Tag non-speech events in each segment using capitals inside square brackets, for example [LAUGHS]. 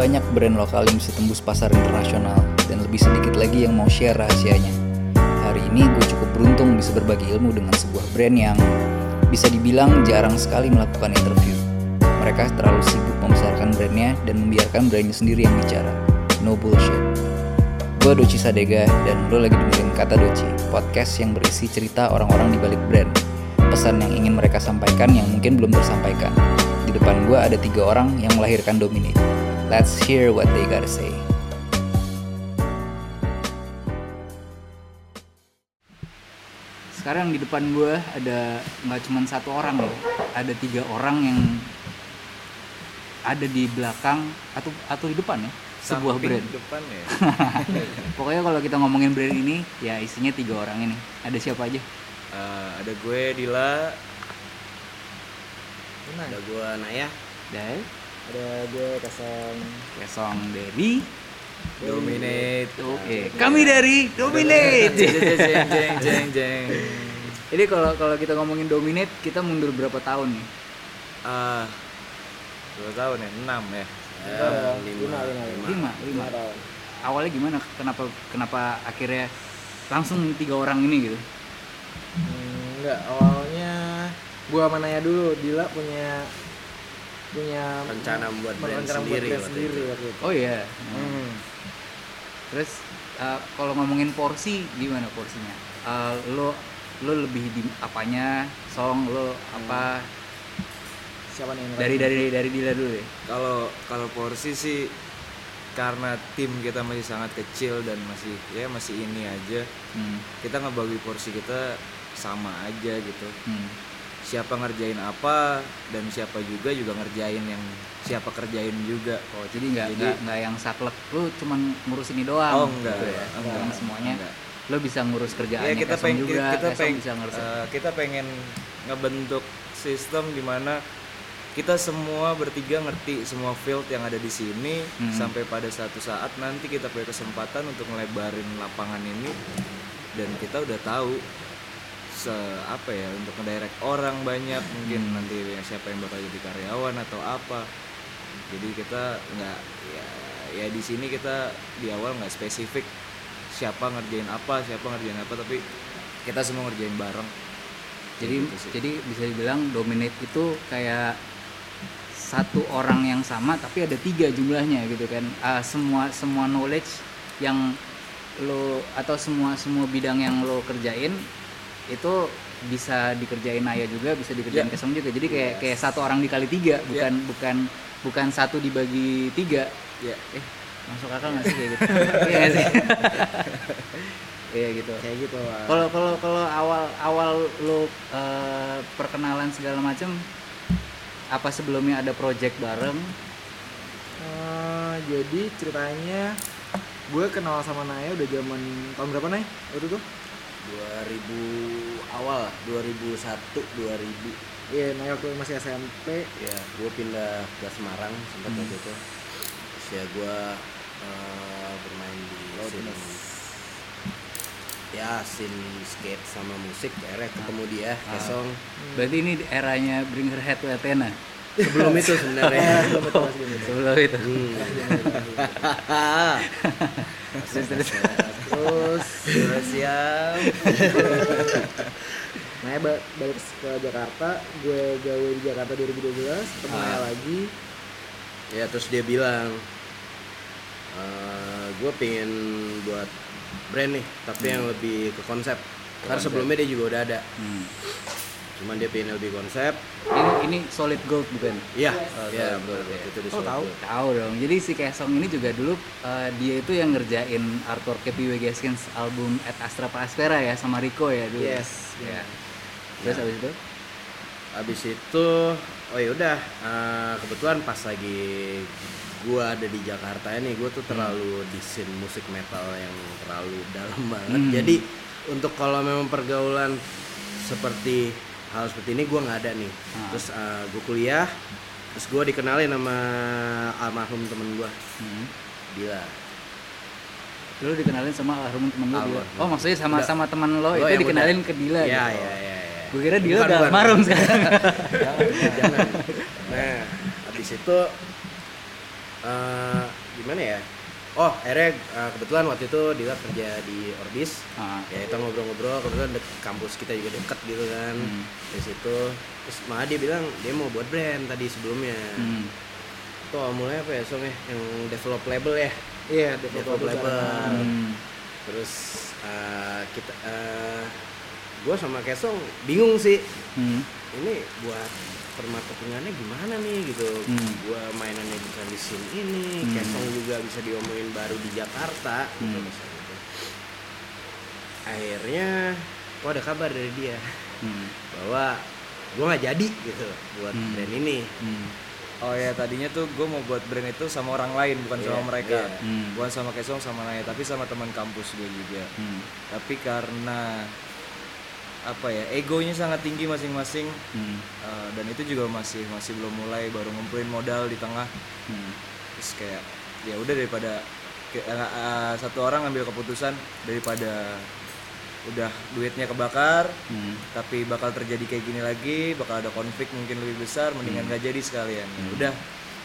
Banyak brand lokal yang bisa tembus pasar internasional dan lebih sedikit lagi yang mau share rahasianya. Hari ini gue cukup beruntung bisa berbagi ilmu dengan sebuah brand yang bisa dibilang jarang sekali melakukan interview. Mereka terlalu sibuk membesarkan brandnya dan membiarkan brandnya sendiri yang bicara. No bullshit. Gue Doci Sadega dan lo lagi dengerin Kata Doci, podcast yang berisi cerita orang-orang di balik brand. Pesan yang ingin mereka sampaikan yang mungkin belum tersampaikan. Di depan gue ada tiga orang yang melahirkan Dominate. Let's hear what they gotta say. Sekarang di depan gue ada nggak cuma satu orang loh, ada tiga orang yang ada di belakang atau atau di depan ya sebuah Samping brand. depan ya [LAUGHS] Pokoknya kalau kita ngomongin brand ini, ya isinya tiga orang ini. Ada siapa aja? Eh, ada gue Dila Ada gua Naya, Dai, ada gue Kasang. Kesong dari. Dominate Oke, kami dari Dominate. [LAUGHS] jeng jeng jeng jeng jeng [LAUGHS] Jadi kalau kalau kita ngomongin Dominate, kita mundur berapa tahun nih? ah dua tahun ya enam ya Eh, lima, lima, Lima, lima. tahun. Awalnya gimana? Kenapa kenapa akhirnya langsung tiga orang ini gitu? Hmm, enggak, awalnya gua sama Naya dulu, Dila punya punya rencana buat brand rencana buat sendiri brand waktu sendiri itu. waktu itu. Oh iya. Hmm. Terus uh, kalau ngomongin porsi gimana porsinya? Uh, lo lo lebih di apanya? Song lo apa? Siapa nih Dari ngelakuin? dari dari Dila dulu ya. kalau kalau porsi sih karena tim kita masih sangat kecil dan masih ya masih ini aja Hmm. kita ngebagi porsi kita sama aja gitu Hmm. Siapa ngerjain apa dan siapa juga juga ngerjain yang siapa kerjain juga Oh, jadi nggak Jadi- nggak nggak yang saklek lu cuman ngurus ini doang. oh enggak gitu ya. enggak, Yang semuanya enggak. lo bisa ngurus kerjaannya ya kita pengen juga, kita pengen bisa ngurus. eh, kita pengen ngebentuk sistem di mana kita semua bertiga ngerti semua field yang ada di sini Hmm. sampai pada satu saat nanti kita punya kesempatan untuk ngelebarin lapangan ini dan kita udah tahu se apa ya untuk ngedirect orang banyak mungkin Hmm. nanti yang siapa yang bakal jadi karyawan atau apa jadi kita nggak ya ya di sini kita di awal nggak spesifik siapa ngerjain apa siapa ngerjain apa tapi kita semua ngerjain bareng jadi Gitu sih. jadi bisa dibilang dominate itu kayak satu orang yang sama tapi ada tiga jumlahnya gitu kan Ah, semua semua knowledge yang lo atau semua semua bidang yang lo kerjain itu bisa dikerjain Naya juga bisa dikerjain Ya. Kesong juga. Jadi kayak kayak satu orang dikali tiga bukan bukan bukan satu dibagi tiga. Ya eh masuk akal nggak sih kayak gitu? [LAUGHS] Iya sih? [LAUGHS] Iya gitu. Kayak gitu kalau kalau kalau awal awal lo eh, perkenalan segala macam apa sebelumnya ada project bareng? Eh, jadi ceritanya gue kenal sama Naya udah zaman tahun berapa Nay? Waktu itu? 2000 awal lah, 2001 2000 Iya, Naya waktu masih SMP. ya gue pindah ke Semarang sempat Hmm. waktu itu. Terus ya gue eh, bermain di scene ya scene skate sama musik akhirnya ketemu dia Ah. Kesong berarti ini eranya Bring Her Head to Athena? [LAUGHS] Sebelum itu sebenarnya. [LAUGHS] Belum itu sebelum itu. Hmm. [LAUGHS] Terus, terus. Terus Sudah siap [LAUGHS] Naya ba- balik ke Jakarta, gue gawe di Jakarta 2012, ketemu Ah. Naya lagi. ya terus dia bilang gue pengen buat brand nih tapi yang lebih ke konsep karena konsep. sebelumnya dia juga udah ada Hmm. Cuman dia pengen lebih konsep. Ini ini solid gold bukan? Iya. Iya betul waktu itu di Oh, tahu. tahu dong. Jadi si Kesong ini juga dulu eh, dia itu yang ngerjain artwork PW Gaskins album At Astra Praspera ya sama Rico ya dulu. Yes. ya terus abis itu? Abis itu, oh ya udah, eh, kebetulan pas lagi gua ada di Jakarta ini, gua tuh terlalu di scene musik metal yang terlalu dalam banget. Hmm. Jadi untuk kalau memang pergaulan seperti hal seperti ini gua nggak ada nih. Ah. Terus eh, gua kuliah, terus gua dikenalin sama almarhum temen gua, Hmm. Dila. Lu dikenalin sama almarhum temen lu Dila. Almarhum. Oh maksudnya sama Udah. sama teman lo Lo itu dikenalin udah. ke Dila Iya gitu. iya iya. iya. Gue kira Dila Bukan, udah almarhum sekarang. [LAUGHS] jangan, [LAUGHS] jangan. Nah, habis itu eh, gimana ya oh akhirnya eh, kebetulan waktu itu dia kerja di Orbis Ah. ya kita ngobrol-ngobrol kebetulan dek, kampus kita juga deket gitu kan Hmm. dari situ terus malah dia bilang dia mau buat brand tadi sebelumnya Hmm. itu awal mulanya apa ya Song ya yang develop label ya Iya, develop label Hmm. terus eh, kita eh gue sama Kesong bingung sih Hmm. ini buat permarketingannya gimana nih gitu Hmm. gua mainannya bisa di scene ini Hmm. Kesong juga bisa diomongin baru di Jakarta gitu, Hmm. misalnya gitu. akhirnya kok ada kabar dari dia Hmm. bahwa gua nggak jadi gitu buat Hmm. brand ini Hmm. Oh ya tadinya tuh gue mau buat brand itu sama orang lain bukan Iya, sama mereka. iya. Hmm. Bukan sama Kesong sama Naya tapi sama teman kampus gue juga. Hmm. Tapi karena apa ya egonya sangat tinggi masing-masing Hmm. eh, dan itu juga masih masih belum mulai baru ngumpulin modal di tengah Hmm. terus kayak ya udah daripada ke- eh, eh, satu orang ngambil keputusan daripada udah duitnya kebakar Hmm. tapi bakal terjadi kayak gini lagi bakal ada konflik mungkin lebih besar mendingan Hmm. gak jadi sekalian Ya udah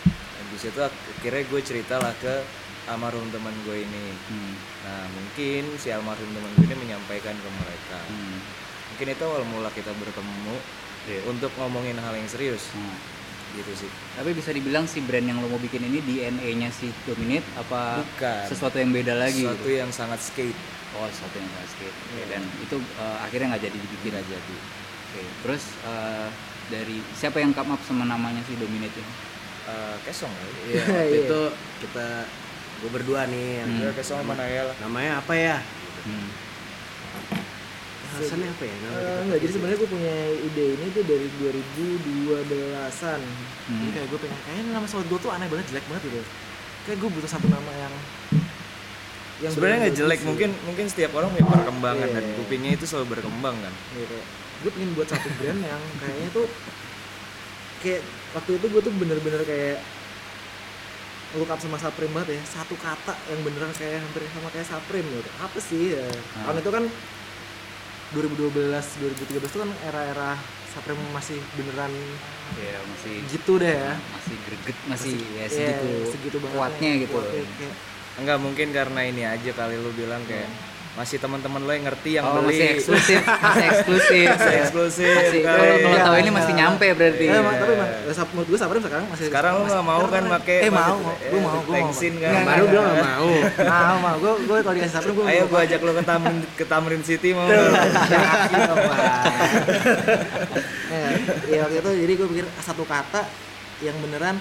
dan di situ akhirnya gue cerita lah ke almarhum teman gue ini Hmm. nah mungkin si almarhum teman gue ini menyampaikan ke mereka Hmm. Mungkin itu awal mula kita bertemu Iya. untuk ngomongin hal yang serius Hmm. gitu sih Tapi bisa dibilang si brand yang lo mau bikin ini DNA-nya si Dominate apa Bukan. sesuatu yang beda lagi? sesuatu gitu? yang sangat skate Oh, sesuatu yang sangat skate. Iya. Dan itu eh, akhirnya nggak jadi dibikin. tidak jadi Oke. Terus eh, dari siapa yang come up sama namanya si Dominate ini? Eh, kesong [LAUGHS] Iya, waktu Iya. itu kita gue berdua nih yang Hmm. Ya, kesong sama lah namanya apa ya Hmm. Alasannya apa ya? Enggak, jadi sebenarnya gue punya ide ini tuh dari 2012-an Hmm. Jadi kayak gue pengen, kayaknya nama sobat gue tuh aneh banget, jelek banget gitu. Kayak gue butuh satu nama yang yang sebenarnya nggak jelek bagus mungkin mungkin setiap orang punya perkembangan Iya. dan kupingnya itu selalu berkembang kan? Gitu. Iya, kayak gue pengen buat satu brand yang kayaknya tuh kayak waktu itu gue tuh bener-bener kayak look up sama Supreme banget ya. Satu kata yang beneran kayak hampir sama kayak Supreme gitu. Apa sih? Ya. Tahun itu kan 2012 2013 itu kan era-era Supreme masih beneran Ya masih gitu deh ya masih greget masih, ya Iya, segitu, segitu banget kuatnya ya, gitu. kuatnya kayak, enggak mungkin karena ini aja kali lu bilang kayak masih teman-teman lo yang ngerti yang oh beli masih eksklusif, masih eksklusif. [LAUGHS] Masih eksklusif Masih kali. kalau kalau tahu ini Iya. masih nyampe berarti. Eh, emang- tapi eh, menurut gue Supreme sekarang masih sekarang lu nggak mau kan pakai eh mau, pakai- mau. gue mau, gue mau thanksin kan baru bilang nggak. mau [LAUGHS] mau mau gue gue kalau dikasih Supreme gue ayo gua ajak lu ke Tamrin ke Tamrin City mau ya, ya waktu itu jadi gue pikir satu kata yang beneran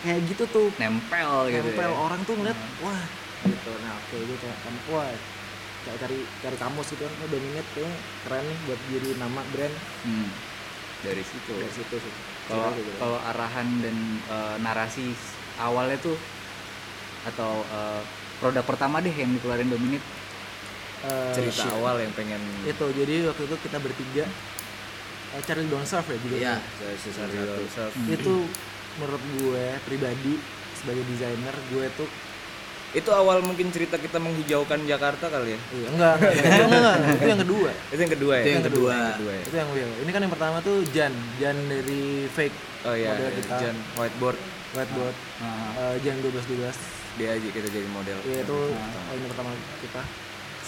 kayak gitu tuh Nempel gitu. nempel ya. orang tuh ngeliat wah gitu nah oke gue kayak kan wah kayak cari cari kamus gitu kan oh, dominate kayaknya keren nih buat jadi nama brand Hmm. Dari situ. dari situ sih Kalau gitu. kalau arahan dan eh, narasi awalnya tuh atau eh, produk pertama deh yang dikeluarin Dominate. Eh, cerita shit. awal yang pengen itu jadi waktu itu kita bertiga eh, Charlie Don't Serve ya juga iya satu. Hmm. itu menurut gue pribadi sebagai desainer gue tuh itu awal mungkin cerita kita menghijaukan Jakarta kali ya? Iya, enggak, enggak, [LAUGHS] enggak, enggak, enggak, itu yang kedua. Itu yang kedua ya? Itu yang kedua. yang kedua ya. Itu yang real ini kan yang pertama tuh Jan. Jan dari fake. Oh iya Model iya, kita. Jan whiteboard. Whiteboard. Ah, eh, Jan 12 12 dia aja kita jadi model. Ya itu Ah. oh, ini pertama kita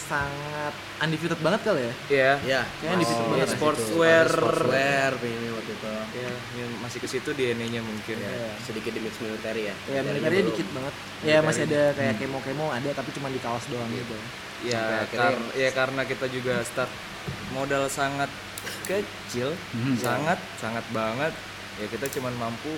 sangat undefeated banget kali ya Iya. Iya. Kayaknya di situ Oh, banget iya, sportswear. sportswear ini waktu itu Ya, yang masih ke situ DNA-nya mungkin. Iya. sedikit di mix militer ya ya militarnya belum. dikit banget ya masih ada kayak kemo kemo ada tapi cuma di kaos doang gitu Ya, kar- ya karena kita juga start modal sangat kecil, Hmm. sangat sangat banget. Ya kita cuman mampu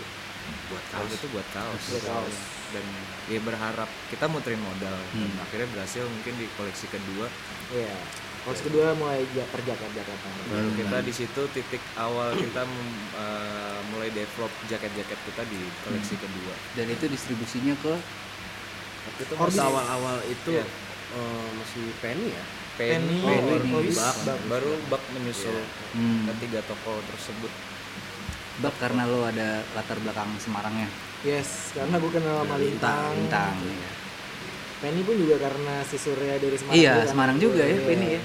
buat kaos itu buat kaos. Buat kaos. Dan ya berharap kita muterin modal. Dan Hmm. akhirnya berhasil mungkin di koleksi kedua. Iya. Kaos kedua mulai ja- perjakat Jakarta. Baru kita di situ titik awal kita eh, mulai develop jaket-jaket kita di koleksi kedua. Dan itu distribusinya ke Waktu itu Pas masih awal-awal itu Iya. eh, masih penny ya Penny, Penny, Orbis, Orbis, Bak. Bak. baru bak menyusul hmm, ketiga toko tersebut. bak karena lo ada latar belakang Semarangnya. Yes, karena gue kenal sama Lintang. Lintang. iya. Penny pun juga karena si Surya dari Semarang. Iya, juga kan. Semarang juga ya, Iya. Penny ya.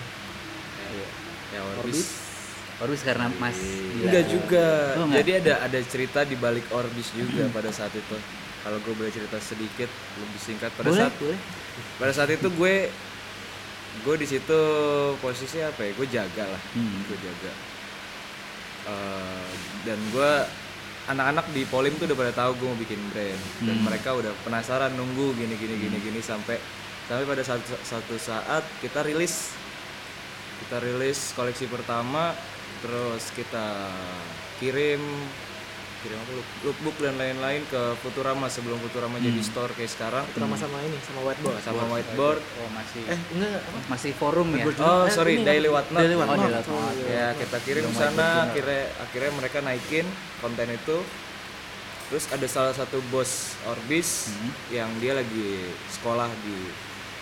Ya Orbis. Orbis. Orbis karena Mas Gila. Enggak juga. Oh, enggak? Jadi ada ada cerita di balik Orbis juga pada saat itu. kalau gue boleh cerita sedikit lebih singkat pada boleh saat boleh pada saat itu gue gue di situ posisi apa ya gue jaga lah Hmm. gue jaga Eh, dan gue anak-anak di Polim tuh udah pada tahu gue mau bikin brand dan Hmm. mereka udah penasaran nunggu gini gini gini gini sampai sampai pada satu, satu saat kita rilis kita rilis koleksi pertama terus kita kirim kirim apa look- lookbook dan lain-lain ke Futurama sebelum Futurama jadi store kayak sekarang Drama sama ini sama whiteboard. sama whiteboard oh masih Eh enggak apa? masih forum ya Oh Eh, sorry, ini Daily? Whatnot. Daily Oh, Whatnot. Daily Whatnot. Ya kita kirim ke sana, akhirnya akhirnya mereka naikin konten itu. Terus ada salah satu bos Orbis Hmm. yang dia lagi sekolah di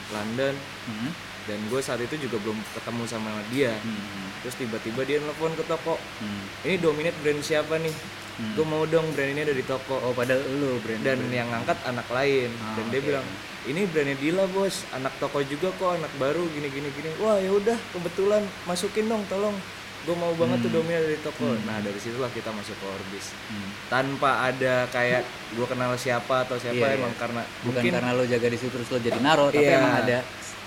London Hmm. dan gue saat itu juga belum ketemu sama dia. Hmm. Terus tiba-tiba dia nelfon ke toko. Hmm. Ini dominate brand siapa nih? Hmm. Gue mau dong brand ini ada di toko. oh padahal lu brand dan yang ngangkat anak lain Ah, dan dia bilang ini brandnya Dila bos anak toko juga kok anak baru gini gini gini wah ya udah kebetulan masukin dong tolong gue mau banget tuh dominan dari toko nah dari situlah kita masuk ke Orbis Hmm. tanpa ada kayak gue kenal siapa atau siapa Iya, emang iya. karena bukan mungkin karena lo jaga di situ terus lo jadi naro tapi Iya. emang ada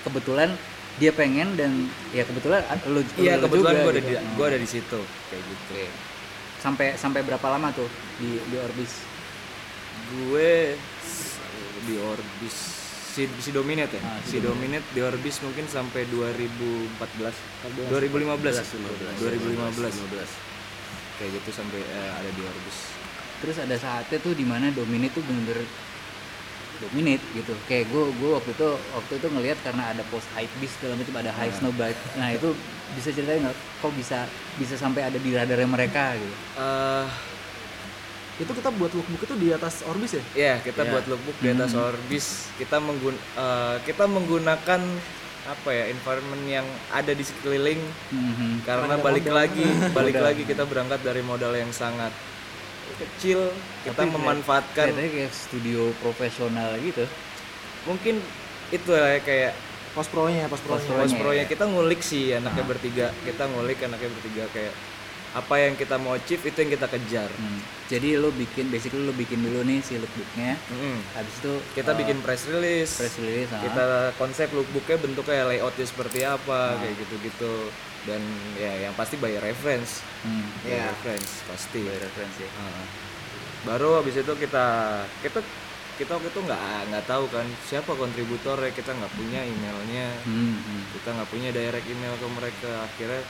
kebetulan dia pengen dan ya kebetulan lo iya lo kebetulan juga gue ada gitu. di Hmm. gue ada di situ kayak gitu. Sampai sampai berapa lama tuh di di Orbis? Gue di Orbis si, si Dominate ya? Ah, si Dominate di Orbis mungkin sampai 2014 2015 2015 kayak gitu sampai eh, ada di Orbis. Terus ada saatnya tuh di mana Dominate tuh bener-bener dominate gitu. Kayak gue gue waktu itu waktu itu ngelihat karena ada post hype beast segala macam ada high snowbike nah itu bisa ceritain nggak kok bisa bisa sampai ada di radarnya mereka gitu eh Itu kita buat lookbook itu di atas Orbis ya? ya kita Ya. buat lookbook di atas Orbis kita menggun eh, kita menggunakan apa ya environment yang ada di sekeliling Mhm. karena balik modal. lagi [LAUGHS] balik lagi kita berangkat dari modal yang sangat kecil kita memanfaatkan kayak studio profesional gitu mungkin itu ya kayak Post pro-nya, pos proyek kita ngulik sih anaknya bertiga kita ngulik anaknya bertiga kayak apa yang kita mau achieve itu yang kita kejar Hmm. Jadi lo bikin, basically lo bikin dulu nih si lookbooknya. Mm-mm. Habis itu kita eh, bikin press release press release. ah. kita konsep lookbooknya bentuknya layoutnya seperti apa kayak gitu-gitu dan ya yang pasti bayar reference Hmm. bayar Iya. reference pasti By reference ya. Ah. baru habis itu kita kita kita waktu itu nggak nggak tahu kan siapa kontributornya kita nggak punya emailnya. Hmm, hmm. kita nggak punya direct email ke mereka akhirnya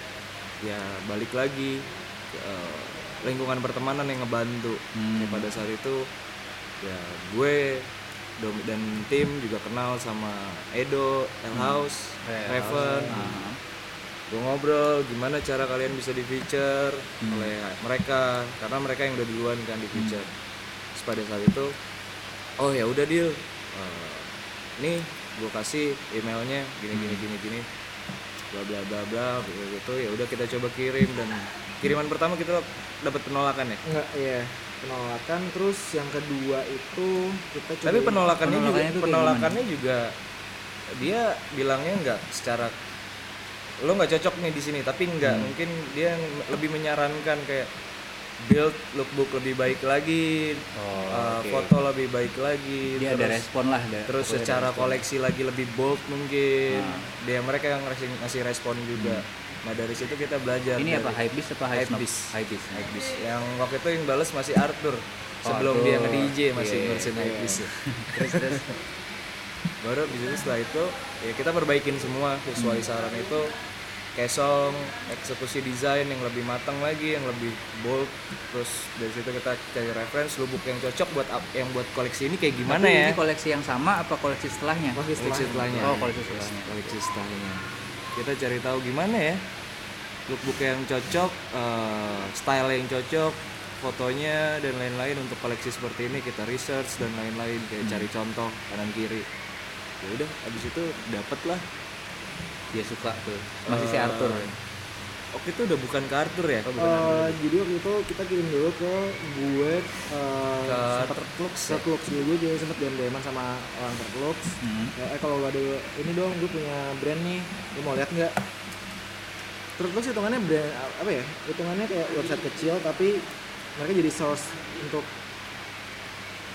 ya balik lagi ke, eh, lingkungan pertemanan yang ngebantu. Hmm. Ya, pada saat itu ya gue dan tim juga kenal sama Edo, El House, Raven, Ah. gue ngobrol gimana cara kalian bisa di feature oleh mereka? Karena mereka yang udah duluan kan di feature Terus pada saat itu oh ya udah deal Eh, nih gue kasih emailnya gini gini gini gini. Bla bla bla bla gitu. Ya udah kita coba kirim. Dan kiriman pertama kita dapat penolakan ya? Enggak, iya. Penolakan. Terus yang kedua itu kita coba tapi penolakannya, Penolakannya juga penolakannya juga dia bilangnya nggak secara lo nggak cocok nih di sini tapi nggak Hmm. mungkin dia lebih menyarankan kayak build lookbook lebih baik lagi Oh, uh, foto lebih baik lagi Dia ada terus respon lah. ada- terus ada secara respon. koleksi lagi lebih bold mungkin Ah. dia mereka yang ngasih, ngasih respon juga nah dari situ kita belajar Hmm. Ini apa dari- hypebeast apa high snob? Hypebeast. Hypebeast. Hypebeast. yang waktu itu yang balas masih Arthur sebelum Arthur. dia nge DJ masih Iya, ngurusin. Hypebeast ya. terus terus baru itu setelah itu ya kita perbaikin semua sesuai Hmm. saran itu kesong eksekusi desain yang lebih matang lagi yang lebih bold. Terus dari situ kita cari reference lubuk yang cocok buat yang buat koleksi ini kayak gimana Tapi ya? Ini koleksi yang sama apa koleksi setelahnya? Koleksi koleksi setelahnya. Oh, koleksi setelahnya. koleksi setelahnya. Kita cari tahu gimana ya? Lookbook yang cocok eh, style yang cocok fotonya dan lain-lain untuk koleksi seperti ini kita research dan lain-lain kayak cari contoh kanan kiri. Ya udah abis itu dapet lah Dia suka tuh. Masih si Eh, Arthur. Oke itu udah bukan ke Arthur ya? Eh, jadi waktu itu kita kirim dulu ke gue uh, Ke Terklux ke Klux dulu gue juga sempet DM DMan sama orang Terklux Hmm. Ya, eh kalau lu ada ini dong gue punya brand nih lu mau lihat nggak Terklux hitungannya brand apa ya hitungannya kayak website kecil tapi mereka jadi source untuk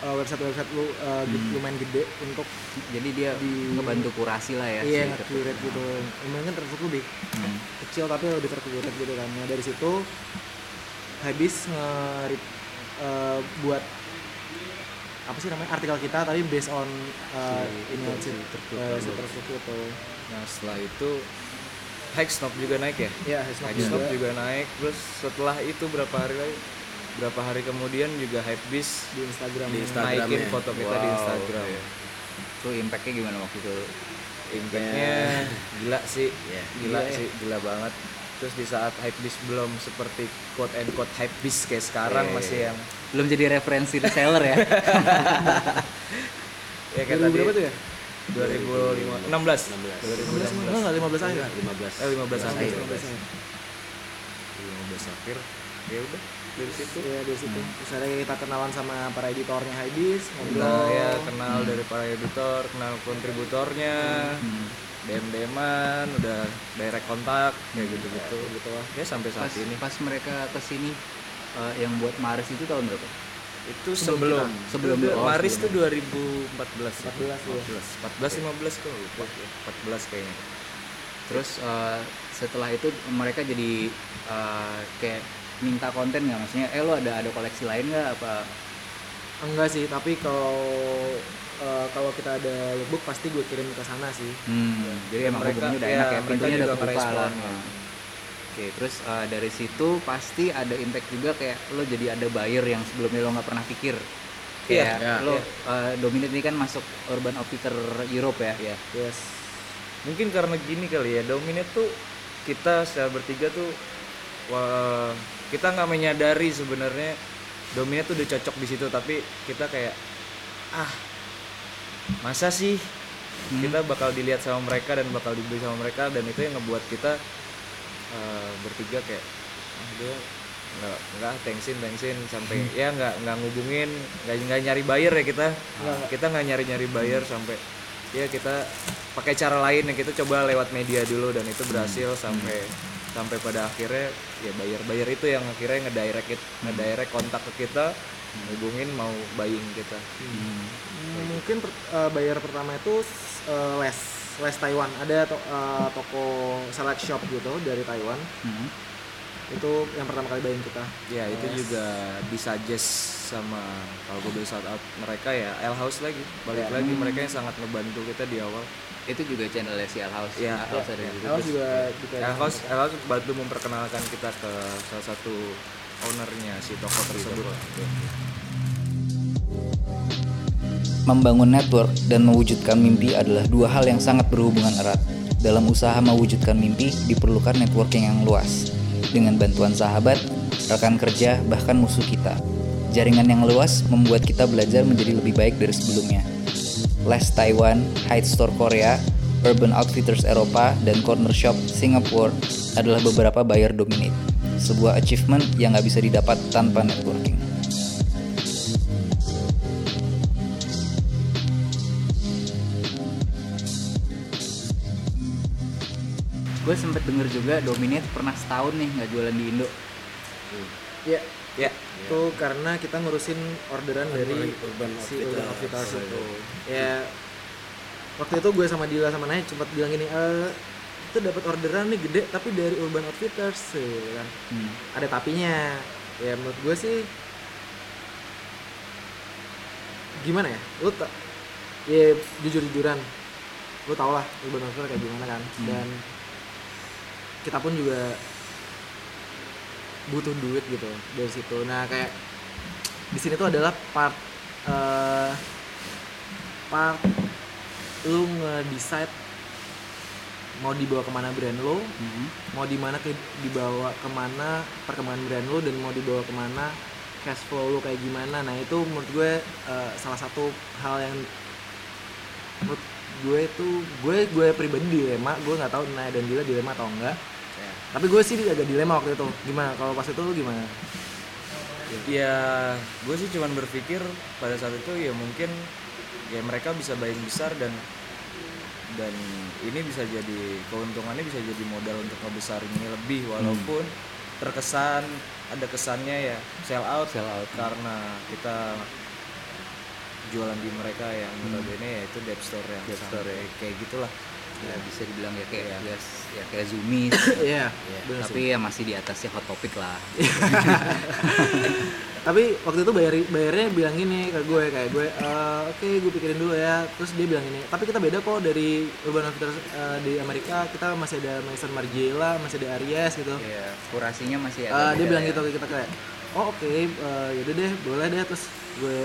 uh, website-website lu uh, Hmm. lumayan gede untuk Jadi dia Di- ngebantu kurasi lah ya. iya si Ketuk. gitu lumayan kan tertutup lebih Hmm. kecil tapi lebih terkurate gitu kan nah dari situ habis nge uh, buat apa sih namanya artikel kita tapi based on uh, Si- ini si uh, si itu. nah setelah itu Hextop juga naik ya ya Hextop Hextop juga juga naik terus setelah itu berapa hari lagi berapa hari kemudian juga Hypebeast di Instagram Di. Instagram. naikin ya. foto kita di Wow, Instagram iya. Itu impactnya gimana waktu itu? impactnya gila sih Iya. gila Gila ya. sih gila banget terus di saat Hypebeast belum seperti quote and quote Hypebeast kayak sekarang Iya, masih iya. yang Belum jadi referensi reseller ya? [LAUGHS] ya kayak 2000 tadi berapa tuh ya 2016 16. 15 enggak enggak 15 akhir 15 Eh, 15 akhir. 15 akhir 15 akhir ya udah dari situ ya dari situ terus akhirnya kita kenalan sama para editornya Haibis kita ngobrol ya kenal dari para editor kenal kontributornya Hmm. DM DMan udah direct kontak kayak gitu gitu gitu lah ya sampai saat Pas, ini pas mereka ke sini eh, yang buat Maris itu tahun berapa? itu Sebelum sebelum. Sebelum Itu oh, Maris tuh sebelum. 2014 14 ya. 14 15 kok lupa 14 kayaknya Terus eh, setelah itu mereka jadi eh, kayak minta konten nggak maksudnya? Eh lo ada ada koleksi lain nggak apa? enggak sih tapi kalau eh, kalau kita ada lookbook pasti gue kirim ke sana sih Hmm, jadi emang Mereka- hubungannya udah ya, enak ya, pintunya udah ngerespon, lah. ya. Oke, terus eh, dari situ pasti ada impact juga kayak lo jadi ada buyer yang sebelumnya lo nggak pernah pikir. Iya, Kayak iya, lo iya. eh, Dominate ini kan masuk Urban Outfitter Europe ya. ya yes mungkin karena gini kali ya Dominate tuh kita secara bertiga tuh wah, kita nggak menyadari sebenarnya Dominate tuh udah cocok di situ tapi kita kayak ah masa sih? Hmm. kita bakal dilihat sama mereka dan bakal dibeli sama mereka dan itu yang ngebuat kita eh, bertiga kayak ah, dia nggak nggak thanksin thanksin sampai Hmm. ya nggak nggak ngubungin nggak nggak nyari buyer ya kita. Kita nggak nyari nyari buyer sampai ya kita pakai cara lain ya kita coba lewat media dulu dan itu berhasil sampai sampai pada akhirnya ya buyer itu yang akhirnya ngedirect it, ngedirect kontak ke kita hubungin mau buying kita. Hmm. Hmm, mungkin per, eh, bayar pertama itu eh, Les Les Taiwan. Ada to- eh, toko select shop gitu dari Taiwan. Hmm. itu yang pertama kali bayarin kita. Ya itu Les. juga disuggest sama kalau gue beli shout out mereka ya L House lagi. Balik Ya. lagi mereka yang sangat ngebantu kita di awal Itu juga channelnya si Al House. Iya, Al House ada iya. di. Elf Terus, juga juga L House L House bantu memperkenalkan kita ke salah satu ownernya si toko tersebut Membangun network dan mewujudkan mimpi adalah dua hal yang sangat berhubungan erat. Dalam usaha mewujudkan mimpi, diperlukan networking yang luas. Dengan bantuan sahabat, rekan kerja, bahkan musuh kita. Jaringan yang luas membuat kita belajar menjadi lebih baik dari sebelumnya. Les Taiwan, Hyde Store Korea, Urban Outfitters Eropa, dan Corner Shop Singapore adalah beberapa buyer dominate. Sebuah achievement yang nggak bisa didapat tanpa networking. gue sempet denger juga Dominate pernah setahun nih nggak jualan di Indo ya. Ya itu karena kita ngurusin orderan dari Urban si Urban Outfitters. Outfitters itu. ya waktu itu gue sama Dila sama Naya sempat bilang gini eh itu dapat orderan nih gede tapi dari Urban Outfitters gitu kan. Hmm. ada tapinya. Ya menurut gue sih gimana ya? Lu tak ya jujur jujuran lu tau lah Urban Outfitters kayak gimana kan. Hmm. dan kita pun juga butuh duit gitu dari situ nah kayak di sini tuh adalah part eh part lu nge-decide mau dibawa ke mana brand lo Hmm. mau di mana ke dibawa ke mana perkembangan brand lo dan mau dibawa ke mana cash flow lo kayak gimana nah itu menurut gue eh, salah satu hal yang menurut gue itu gue gue pribadi dilema gue nggak tahu Naya dan Dila dilema atau enggak. Tapi gue sih agak dilema waktu itu. Gimana? Kalau pas itu lo gimana? Ya gue sih cuman berpikir pada saat itu ya mungkin ya mereka bisa buying besar dan dan ini bisa jadi keuntungannya bisa jadi modal untuk ngebesarin ini lebih. Walaupun terkesan ada kesannya ya sell out. Sell out. karena kita jualan di mereka yang notabene ya itu Dep Store yang Dep Store, ya. kayak gitulah ya bisa dibilang ya kayak Iya. ya, ya kayak Zoomies [COUGHS] Iya. bener sih. tapi ya masih di atasnya hot topic lah [LAUGHS] tapi waktu itu bayar bayarnya bilang gini ke gue kayak gue "Eh, oke gue pikirin dulu ya terus dia bilang gini tapi kita beda kok dari Urban Outfitters eh, di Amerika kita masih ada Maison Margiela masih ada Aries gitu ya kurasinya masih Eh, ada dia bilang gitu ke kita kayak oh oke eh, yaudah deh boleh deh terus gue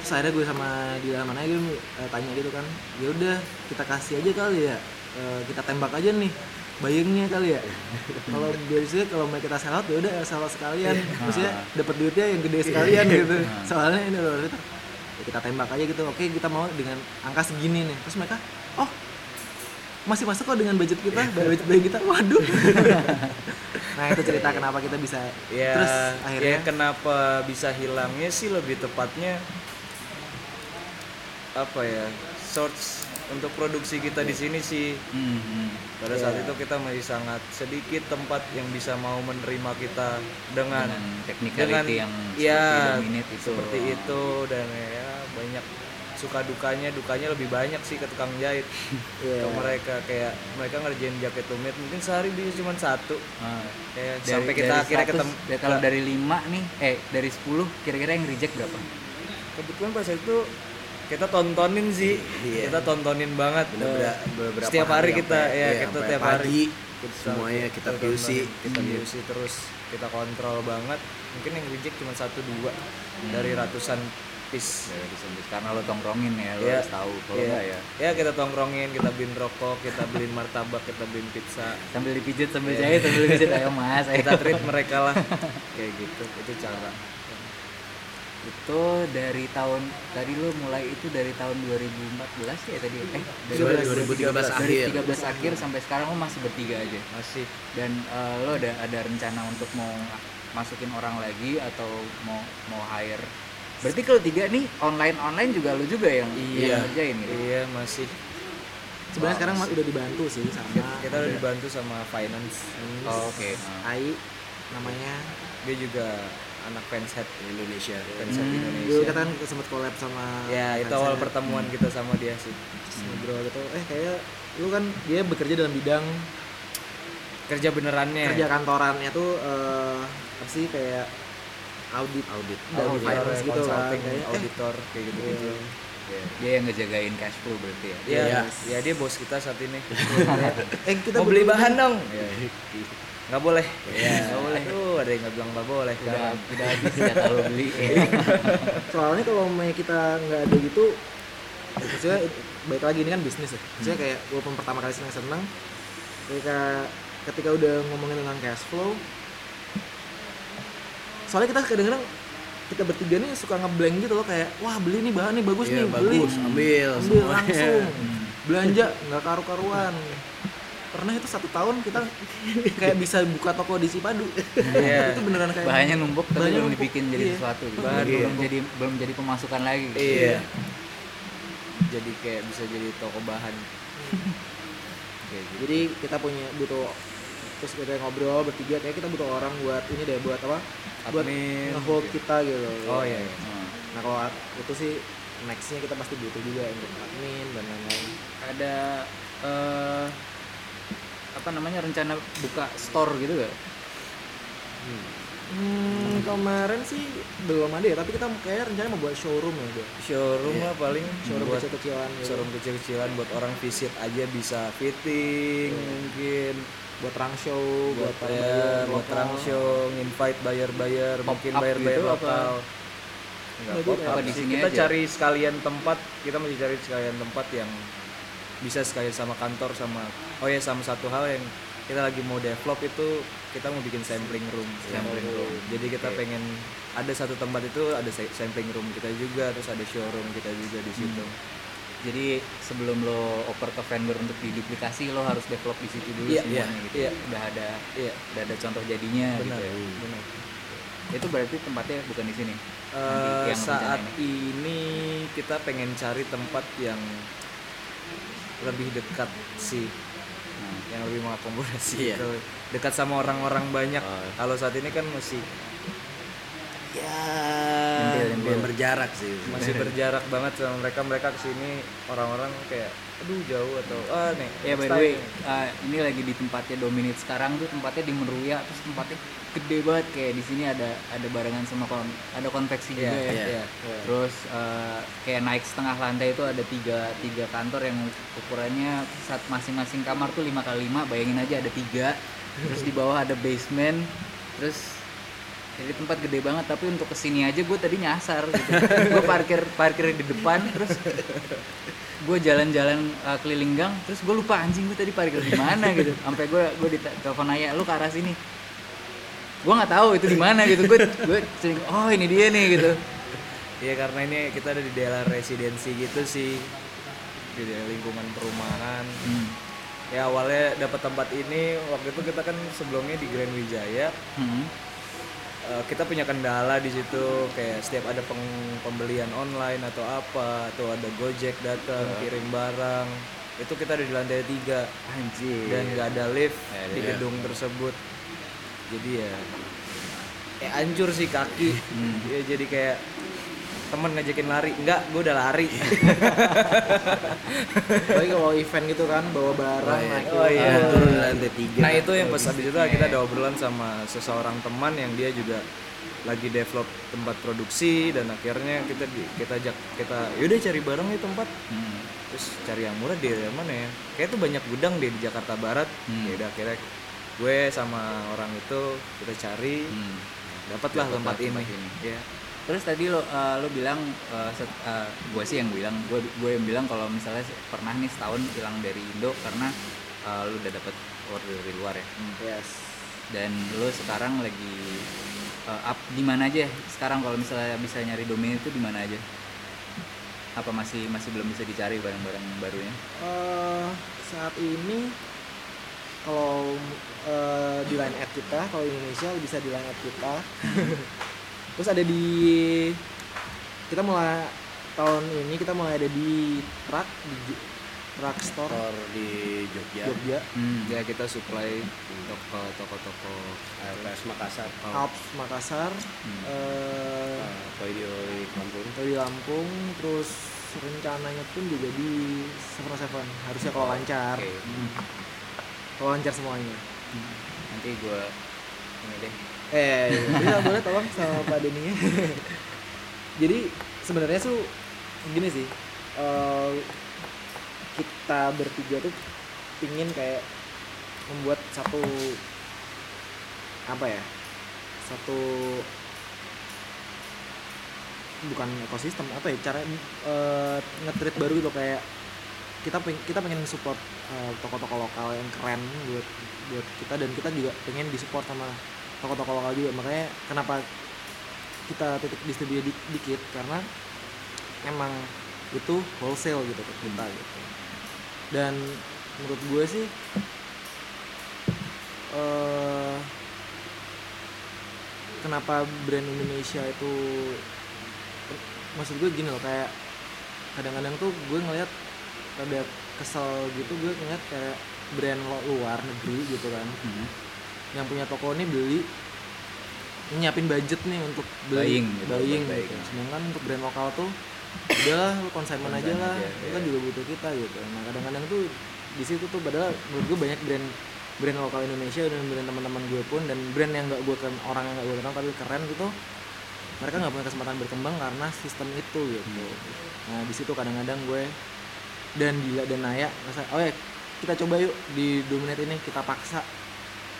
terus akhirnya gue sama dia mana dia eh, tanya gitu kan ya udah kita kasih aja kali ya Eh, kita tembak aja nih bayangnya kali ya. [LAUGHS] Kalau biasanya kalau mau kita out ya udah out sekalian. Maksudnya dapat duitnya yang gede sekalian gitu. Soalnya ini loh gitu. ya kita tembak aja gitu oke kita mau dengan angka segini nih. Terus mereka oh masih masuk kok dengan budget kita budget budget kita? Waduh. [LAUGHS] Nah itu cerita kenapa kita bisa ya terus ya akhirnya kenapa bisa hilangnya sih lebih tepatnya apa ya source untuk produksi kita di sini sih. Hmm, hmm. pada saat itu kita masih sangat sedikit tempat yang bisa mau menerima kita dengan dengan technicality yang ya seperti itu. seperti itu. Dan ya banyak suka dukanya dukanya lebih banyak sih ke tukang jahit [LAUGHS] Iya. ke mereka. Kayak mereka ngerjain jaket tumit mungkin sehari bisa cuma satu. Ah. kayak Dari- sampai kita dari akhirnya 100, ketemu ya kalau dari 5 nih eh dari 10 kira-kira yang reject berapa? Kebetulan pas itu kita tontonin sih. Iya. kita tontonin banget. Eh, beberapa setiap hari kita ya iya, kita tiap hari. pagi, Kita- semuanya kita PUC. kita Hmm. PUC terus kita kontrol banget. Mungkin yang reject cuma satu dua. Dari ratusan piece. Dari karena lo tongkrongin ya lo Iya. harus tahu kalau Iya. enggak ya. Ya kita tongkrongin kita beliin rokok kita beliin martabak kita beliin pizza. Sambil dipijit sambil jahit sambil dipijit. [LAUGHS] Ayo mas. Ayo. Iya. kita treat mereka lah. [LAUGHS] Kayak gitu. Itu cara itu dari tahun tadi lo mulai itu dari tahun 2014 ya tadi eh dari 2013 dari akhir. 13 akhir sampai sekarang lo masih bertiga aja? Masih. Dan eh, lo ada ada rencana untuk mau masukin orang lagi atau mau mau hire? Berarti kalau tiga nih online online juga lo juga yang Iya. yang ngerjain gitu iya masih. Sebenarnya sekarang mas udah dibantu sih sama kita, kita udah dibantu sama finance. Oh, oke. AI namanya. Dia juga anak fanshead Indonesia Hmm. dulu Indonesia. kita kan sempet collab sama ya itu awal pertemuan kita sama dia sih. Terus ngobrol gitu. Eh kayak lu kan dia bekerja dalam bidang kerja benerannya. kerja kantorannya tuh eh, apa sih kayak audit audit. Dari auditor, finance gitu lah consulting, kayak eh, auditor kayak gitu gitu dia yang ngejagain cash flow berarti ya? Ya Iya. ya dia bos kita saat ini. [LAUGHS] Eh kita mau beli bahan dong nggak boleh. Iya. nggak boleh. Aduh, ada yang nggak bilang nggak boleh udah sekarang udah habis jatah lo beli. [LAUGHS] Soalnya kalau mau kita nggak ada gitu maksudnya baik lagi ini kan bisnis ya. Maksudnya kayak walaupun pertama kali seneng seneng ketika ketika udah ngomongin tentang cash flow soalnya kita kadang-kadang kita bertiga nih suka ngeblank gitu loh kayak wah beli nih bahan nih bagus Iya, nih beli. bagus ambil ambil semuanya. langsung. Belanja nggak karu-karuan pernah itu satu tahun kita kayak bisa buka toko di Cipadu Iya. [LAUGHS] itu beneran kayak bahannya numpuk tapi belum numpuk, dibikin jadi iya. sesuatu gitu. Bahan belum numpuk. jadi belum jadi pemasukan lagi gitu. iya jadi kayak bisa jadi toko bahan kayak gitu jadi kita punya butuh terus kita ngobrol bertiga kayak kita butuh orang buat ini deh buat apa buat Admin, ngehold gitu. kita gitu oh iya, iya. Hmm. nah kalau itu sih nextnya kita pasti butuh juga untuk admin dan lain-lain ada eh, apa namanya rencana buka store gitu gak? hmm, kemarin sih belum ada ya tapi kita kayak rencana mau buat showroom ya buat showroom lah paling showroom buat kecil-kecilan gitu. showroom kecil-kecilan buat orang visit aja bisa fitting mungkin buat rang show buat buat ya, buat trunk show invite buyer-buyer mungkin buyer-buyer gitu lokal Enggak Itu pop apa up di sih. sini kita aja? cari sekalian tempat kita masih cari sekalian tempat yang bisa sekalian sama kantor sama oh ya sama satu hal yang kita lagi mau develop itu kita mau bikin sampling room Sampling room. jadi kita Oke. pengen ada satu tempat itu ada sa- sampling room kita juga terus ada showroom kita juga di situ Jadi sebelum lo oper ke vendor untuk diduplikasi lo harus develop di situ dulu Iya, semuanya iya, gitu. iya. Udah ada iya udah ada contoh jadinya benar gitu. ya. benar Itu berarti tempatnya bukan di sini. Yang saat rencana ini kita pengen cari tempat yang lebih dekat sih Nah, yang lebih mengakomodasi Iya. gitu. dekat sama orang-orang banyak Oh. kalau saat ini kan masih ya lumayan berjarak sih [LAUGHS] masih berjarak banget sama mereka mereka ke sini orang-orang kayak aduh jauh atau ah nih Ya by the way, uh, ini lagi di tempatnya Dominate sekarang tuh tempatnya di Meruya terus tempatnya gede banget kayak di sini ada ada barengan sama kon ada konveksi juga Iya, ya. iya. Terus uh, kayak naik setengah lantai itu ada tiga tiga kantor yang ukurannya saat masing-masing kamar tuh 5 kali 5 bayangin aja ada tiga. Terus di bawah ada basement terus jadi tempat gede banget tapi untuk ke sini aja gue tadi nyasar gitu. [LAUGHS] Gue parkir parkir di depan terus gue jalan-jalan uh, keliling gang terus gue lupa anjing gue tadi parkir di mana gitu. Sampai gue gue ditelepon ayah lu ke arah sini gue nggak tahu itu di mana gitu. Gue gue sering oh ini dia nih gitu. Iya karena ini kita ada di daerah residensi gitu sih. Di lingkungan perumahan. Hmm. Ya awalnya dapat tempat ini waktu itu kita kan sebelumnya di Grand Wijaya. Hmm. eh, kita punya kendala di situ kayak setiap ada peng- pembelian online atau apa atau ada Gojek datang kirim barang itu kita ada di lantai tiga. Anjir. Dan nggak ada lift di gedung tersebut jadi ya eh hancur sih kaki. Hmm. ya jadi kayak temen ngajakin lari. Enggak gue udah lari. [LAUGHS] Apalagi kalau event gitu kan bawa barang naik Oh, iya. Turun lantai tiga. Nah itu yang pas habis itu kita ada obrolan sama seseorang teman yang dia juga lagi develop tempat produksi dan akhirnya kita kita ajak kita yaudah cari barang nih tempat. Hmm. terus cari yang murah di mana ya? Kayak tuh banyak gudang deh di Jakarta Barat. Hmm. ya udah akhirnya gue sama orang itu kita cari Hmm. dapatlah tempat, tempat ini, ini. ya Terus tadi lo uh, lo bilang uh, set, uh, gue sih yang bilang gue gue yang bilang kalau misalnya pernah nih setahun hilang dari Indo karena uh, lo udah dapet order dari luar ya. Yes. Dan lo sekarang lagi uh, up di mana aja? Sekarang kalau misalnya bisa nyari domain itu di mana aja? Apa masih masih belum bisa dicari barang-barang barunya? Eh, saat ini kalau eh, di line app kita kalau Indonesia bisa di line app kita. [LAUGHS] Terus ada di kita mulai tahun ini kita mulai ada di Rak di Rak Store. Store di Jogja. Jogja. Hmm. ya kita supply untuk ke toko-toko AFS Makassar. Alps Makassar. Hmm. eh uh, di Lampung. Atau di Lampung terus rencananya pun juga di Seven Seven. Harusnya kalau lancar. Oke. kalau lancar semuanya Nanti gue ini deh. Eh, bisa boleh tolong sama Pak Denny [LAUGHS] Jadi sebenarnya tuh gini sih, eh, kita bertiga tuh pingin kayak membuat satu apa ya, satu bukan ekosistem apa ya cara eh, nge-treat baru gitu kayak kita pengen kita pengen support eh, toko-toko lokal yang keren buat buat kita dan kita juga pengen disupport sama toko-toko lokal juga. Makanya kenapa kita titik distribusi di- dikit? Karena emang itu wholesale gitu ke kita gitu. Dan menurut gue sih eh kenapa brand Indonesia itu maksud gue gini loh kayak kadang-kadang tuh gue ngeliat rada kesel gitu gue ngeliat kayak brand lo- luar negeri gitu kan Hmm. yang punya toko ini beli nyiapin budget nih untuk beli Buying gitu, buying buat gitu. buying. sedangkan untuk brand lokal tuh udahlah lu konsumen aja lah aja, kita iya. juga butuh kita gitu nah kadang-kadang tuh di situ tuh padahal menurut gue banyak brand brand lokal Indonesia dan brand teman-teman gue pun dan brand yang gak gue kan orang yang gak gue kenal tapi keren gitu mereka nggak punya kesempatan berkembang karena sistem itu gitu nah di situ kadang-kadang gue dan Dila dan Naya rasa oh ya kita coba yuk di dominate ini kita paksa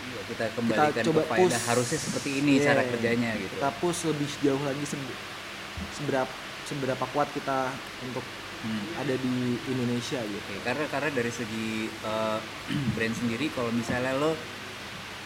Ya, kita kembalikan coba ke push. harusnya seperti ini Iya, cara kerjanya gitu. kita push lebih jauh lagi se- seberapa seberapa kuat kita untuk Hmm. ada di Indonesia gitu Oke, karena karena dari segi eh, [CLEARS THROAT] brand sendiri kalau misalnya lo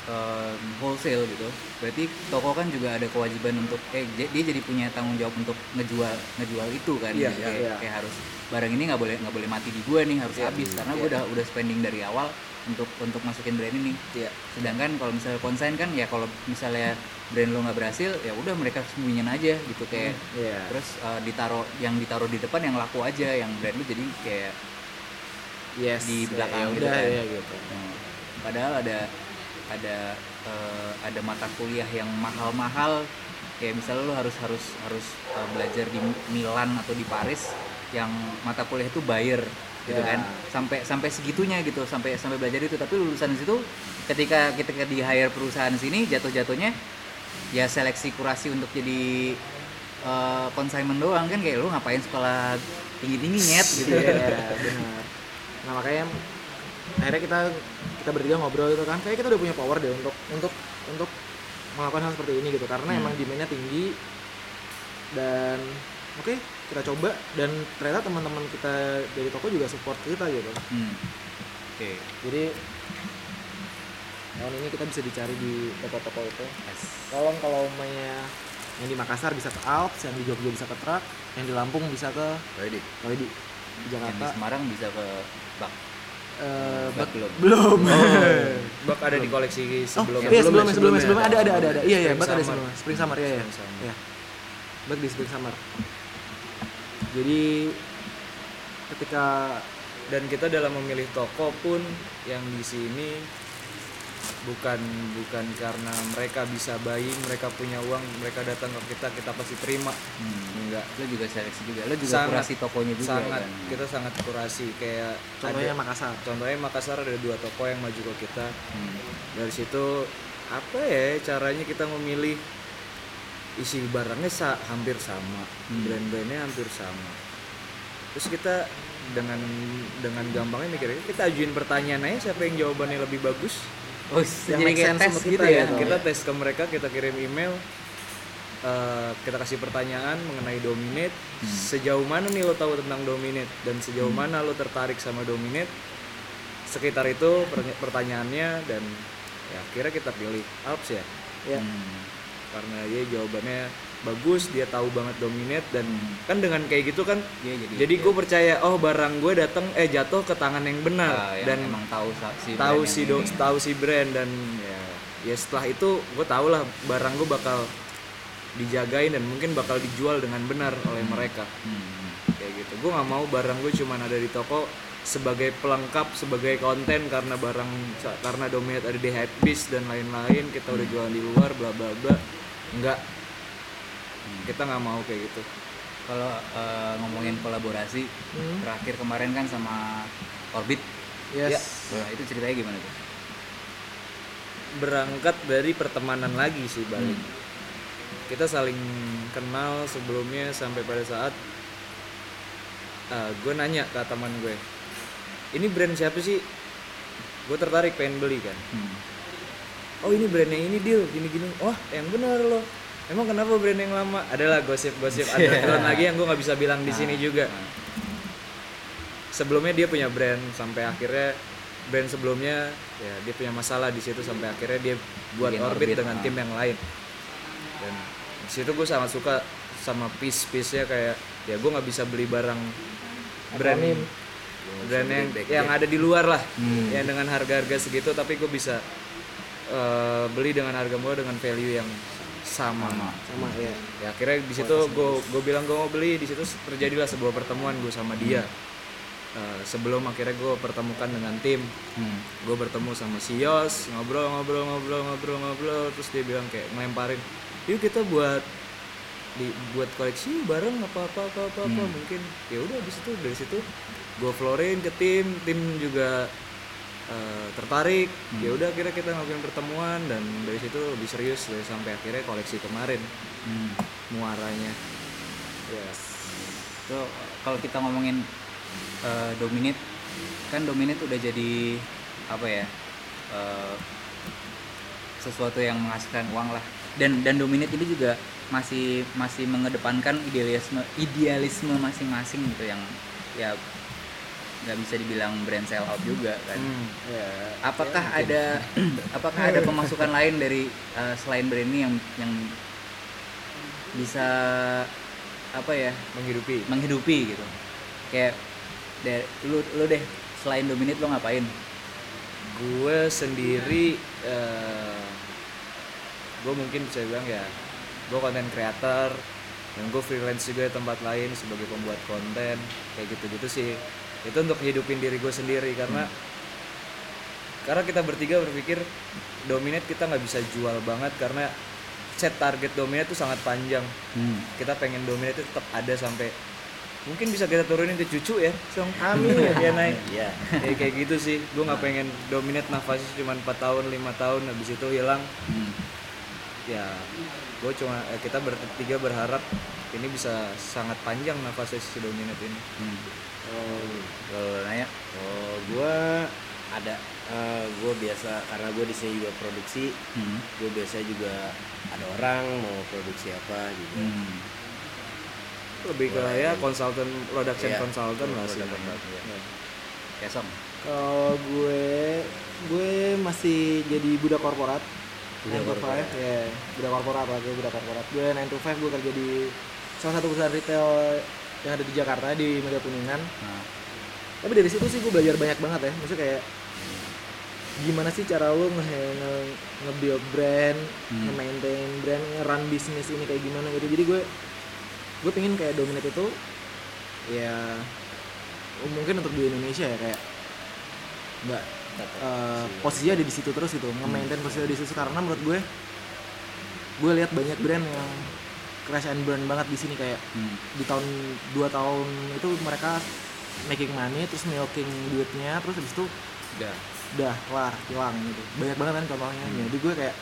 eh, wholesale gitu, berarti toko kan juga ada kewajiban untuk eh dia jadi punya tanggung jawab untuk ngejual ngejual itu kan, Jadi iya, kayak, iya. kayak harus barang ini nggak boleh nggak boleh mati di gue nih harus Iya, habis karena iya. gue udah udah spending dari awal untuk untuk masukin brand ini. Iya. Sedangkan kalau misalnya konsen kan ya kalau misalnya brand lo nggak berhasil ya udah mereka sembunyiin aja gitu kayak Iya. terus eh, ditaruh yang ditaruh di depan yang laku aja yang brand lu jadi kayak yes di belakang ya, gitu udah kan. ya gitu Hmm. Padahal ada ada eh, ada mata kuliah yang mahal-mahal. Kayak misalnya lu harus harus harus uh, belajar di Milan atau di Paris yang mata kuliah itu bayar gitu Ya. kan? Sampai sampai segitunya gitu sampai sampai belajar itu. Tapi lulusan di situ ketika kita di hire perusahaan sini jatuh-jatuhnya ya seleksi kurasi untuk jadi uh, consignment doang kan? Kayak lu ngapain sekolah tinggi-tinggi nyet gitu. Ya benar. Nah makanya akhirnya kita kita bertiga ngobrol gitu kan, kayak kita udah punya power deh untuk untuk untuk melakukan hal seperti ini gitu, karena Hmm. emang demandnya tinggi dan oke kita coba dan ternyata teman-teman kita dari toko juga support kita gitu. Hmm. oke Jadi tahun ini kita bisa dicari di toko-toko itu. Yes. Kalau kalau mainnya yang di Makassar bisa ke Alps, yang di Jogja bisa ke Truk, yang di Lampung bisa ke Ready. Koedi. Di yang di Jakarta Semarang bisa ke Bak eh, Bak bak- belum belum. [LAUGHS] Bak ada di koleksi Oh, sebelumnya. iya sebelumnya, sebelumnya, sebelumnya, ada, ada, ada, ada. Iya, iya, bak ada sebelumnya. Spring Summer, iya, iya. Spring Summer. Iya. Bak di Spring Summer. Jadi ketika dan kita dalam memilih toko pun yang di sini bukan bukan karena mereka bisa buying mereka punya uang mereka datang ke kita kita pasti terima. Hmm. enggak. Lo juga seleksi juga. Lo juga Sangat- kurasi tokonya juga sangat. kan? Kita sangat kurasi. Kayak contohnya ada- Makassar. contohnya Makassar ada dua toko yang maju ke kita. Hmm. dari situ apa ya caranya kita memilih? Isi barangnya sa- hampir sama. Hmm. brand-brandnya hampir sama. Terus kita dengan dengan gampangnya mikirnya kita ajuin pertanyaan aja siapa yang jawabannya lebih bagus oh Yang jadi make kayak sense tes gitu kita ya gitu. kita tes ke mereka kita kirim email eh, kita kasih pertanyaan mengenai dominate Hmm. sejauh mana nih lo tahu tentang dominate dan sejauh Hmm. mana lo tertarik sama dominate sekitar itu pertanyaannya dan ya akhirnya kita pilih Alps ya Ya. Hmm. karena dia jawabannya bagus dia tahu banget dominate dan Hmm. kan dengan kayak gitu kan Iya, jadi jadi gue percaya oh barang gue datang eh jatuh ke tangan yang benar. Yang dan emang tahu si tahu si do, tahu si brand dan ya ya setelah itu gue tau lah barang gue bakal dijagain dan mungkin bakal dijual dengan benar oleh mereka. Hmm. kayak gitu. Gue nggak mau barang gue cuman ada di toko sebagai pelengkap sebagai konten karena barang karena dominate ada di Hypebeast dan lain-lain kita udah jualan di luar bla bla bla enggak kita nggak mau kayak gitu. Kalau eh, ngomongin kolaborasi Hmm. terakhir kemarin kan sama Orbit. Yes. nah itu ceritanya gimana tuh? Berangkat dari pertemanan lagi sih balik Hmm. kita saling kenal sebelumnya sampai pada saat gue nanya ke teman gue ini brand siapa sih? Gue tertarik pengen beli kan. Hmm. oh ini brandnya ini deal gini gini wah yang benar loh emang kenapa brand yang lama? Adalah gosip-gosip [LAUGHS] underground lagi yang gue nggak bisa bilang di sini juga. Nah, sebelumnya dia punya brand sampai akhirnya brand sebelumnya ya dia punya masalah di situ sampai akhirnya dia buat Bikin orbit, Orbit, dengan ah. tim yang lain. Dan di situ gue sangat suka sama piece piece nya kayak ya gue nggak bisa beli barang brand brand yang Back yang ada di luar lah. Hmm. yang dengan harga-harga segitu tapi gue bisa eh, beli dengan harga murah dengan value yang sama, Sama. Sama ya. ya akhirnya di situ gue gue bilang gue mau beli di situ terjadilah sebuah pertemuan gue sama dia Eh, sebelum akhirnya gue pertemukan dengan tim hmm. gue bertemu sama si Yos ngobrol ngobrol ngobrol ngobrol ngobrol terus dia bilang kayak ngelemparin yuk kita buat di buat koleksi bareng apa apa apa apa, apa. Hmm. mungkin ya udah di situ dari situ gue florin ke tim tim juga eh, tertarik. Ya udah akhirnya kita ngelakuin pertemuan dan dari situ lebih serius dari sampai akhirnya koleksi kemarin. Hmm. muaranya. Yes. So, kalau kita ngomongin eh, dominate kan dominate udah jadi apa ya eh, sesuatu yang menghasilkan uang lah. Dan dan dominate ini juga masih masih mengedepankan idealisme idealisme masing-masing gitu yang ya nggak bisa dibilang brand sell out juga kan. Hmm. Ya. apakah ada [CLEARS THROAT] apakah ada pemasukan lain dari eh, selain brand ini yang yang bisa apa ya menghidupi. menghidupi gitu? Kayak deh lu lu deh selain dominate lo ngapain? Gue sendiri eh gue mungkin bisa bilang ya gue konten creator dan gue freelance juga di tempat lain sebagai pembuat konten kayak gitu-gitu sih itu untuk hidupin diri gue sendiri karena karena kita bertiga berpikir dominate kita nggak bisa jual banget karena set target dominate tuh sangat panjang Hmm. kita pengen dominate itu tetap ada sampai mungkin bisa kita turunin ke cucu ya song amin [LAUGHS] ya dia naik Iya. kayak kayak gitu sih gue nggak pengen dominate nafasnya cuma 4 tahun lima tahun habis itu hilang Hmm. ya gue cuma eh, kita bertiga berharap ini bisa sangat panjang nafasnya si dominate ini Hmm. Oh, Kalau nanya, oh gua ada eh, gua biasa karena gue di sini juga produksi hmm. gue biasa juga ada orang mau produksi apa juga Hmm. lebih ke ya konsultan production Iya, consultant lah sih iya. Ya. Kesong. Kalau gue gue masih jadi budak korporat. Budak 9 to korporat. 5, ya, budak korporat lah gue budak korporat. Gue 9 to 5 gue kerja di salah satu perusahaan retail yang ada di Jakarta di Mega Kuningan. Nah, Tapi dari situ sih gue belajar banyak banget ya. Maksudnya kayak gimana sih cara lo nge, nge, nge-build brand, Hmm. nge-maintain brand, nge-run bisnis ini kayak gimana gitu. Jadi gue gue pengen kayak dominate itu ya mungkin untuk di Indonesia ya kayak nggak eh, posisinya ada di situ terus gitu nge-maintain posisi di situ karena menurut gue gue lihat banyak brand yang crash and burn banget di sini kayak hmm. di tahun dua tahun itu mereka making money terus milking duitnya terus habis itu Udah. udah kelar hilang gitu banyak banget kan contohnya jadi gue kayak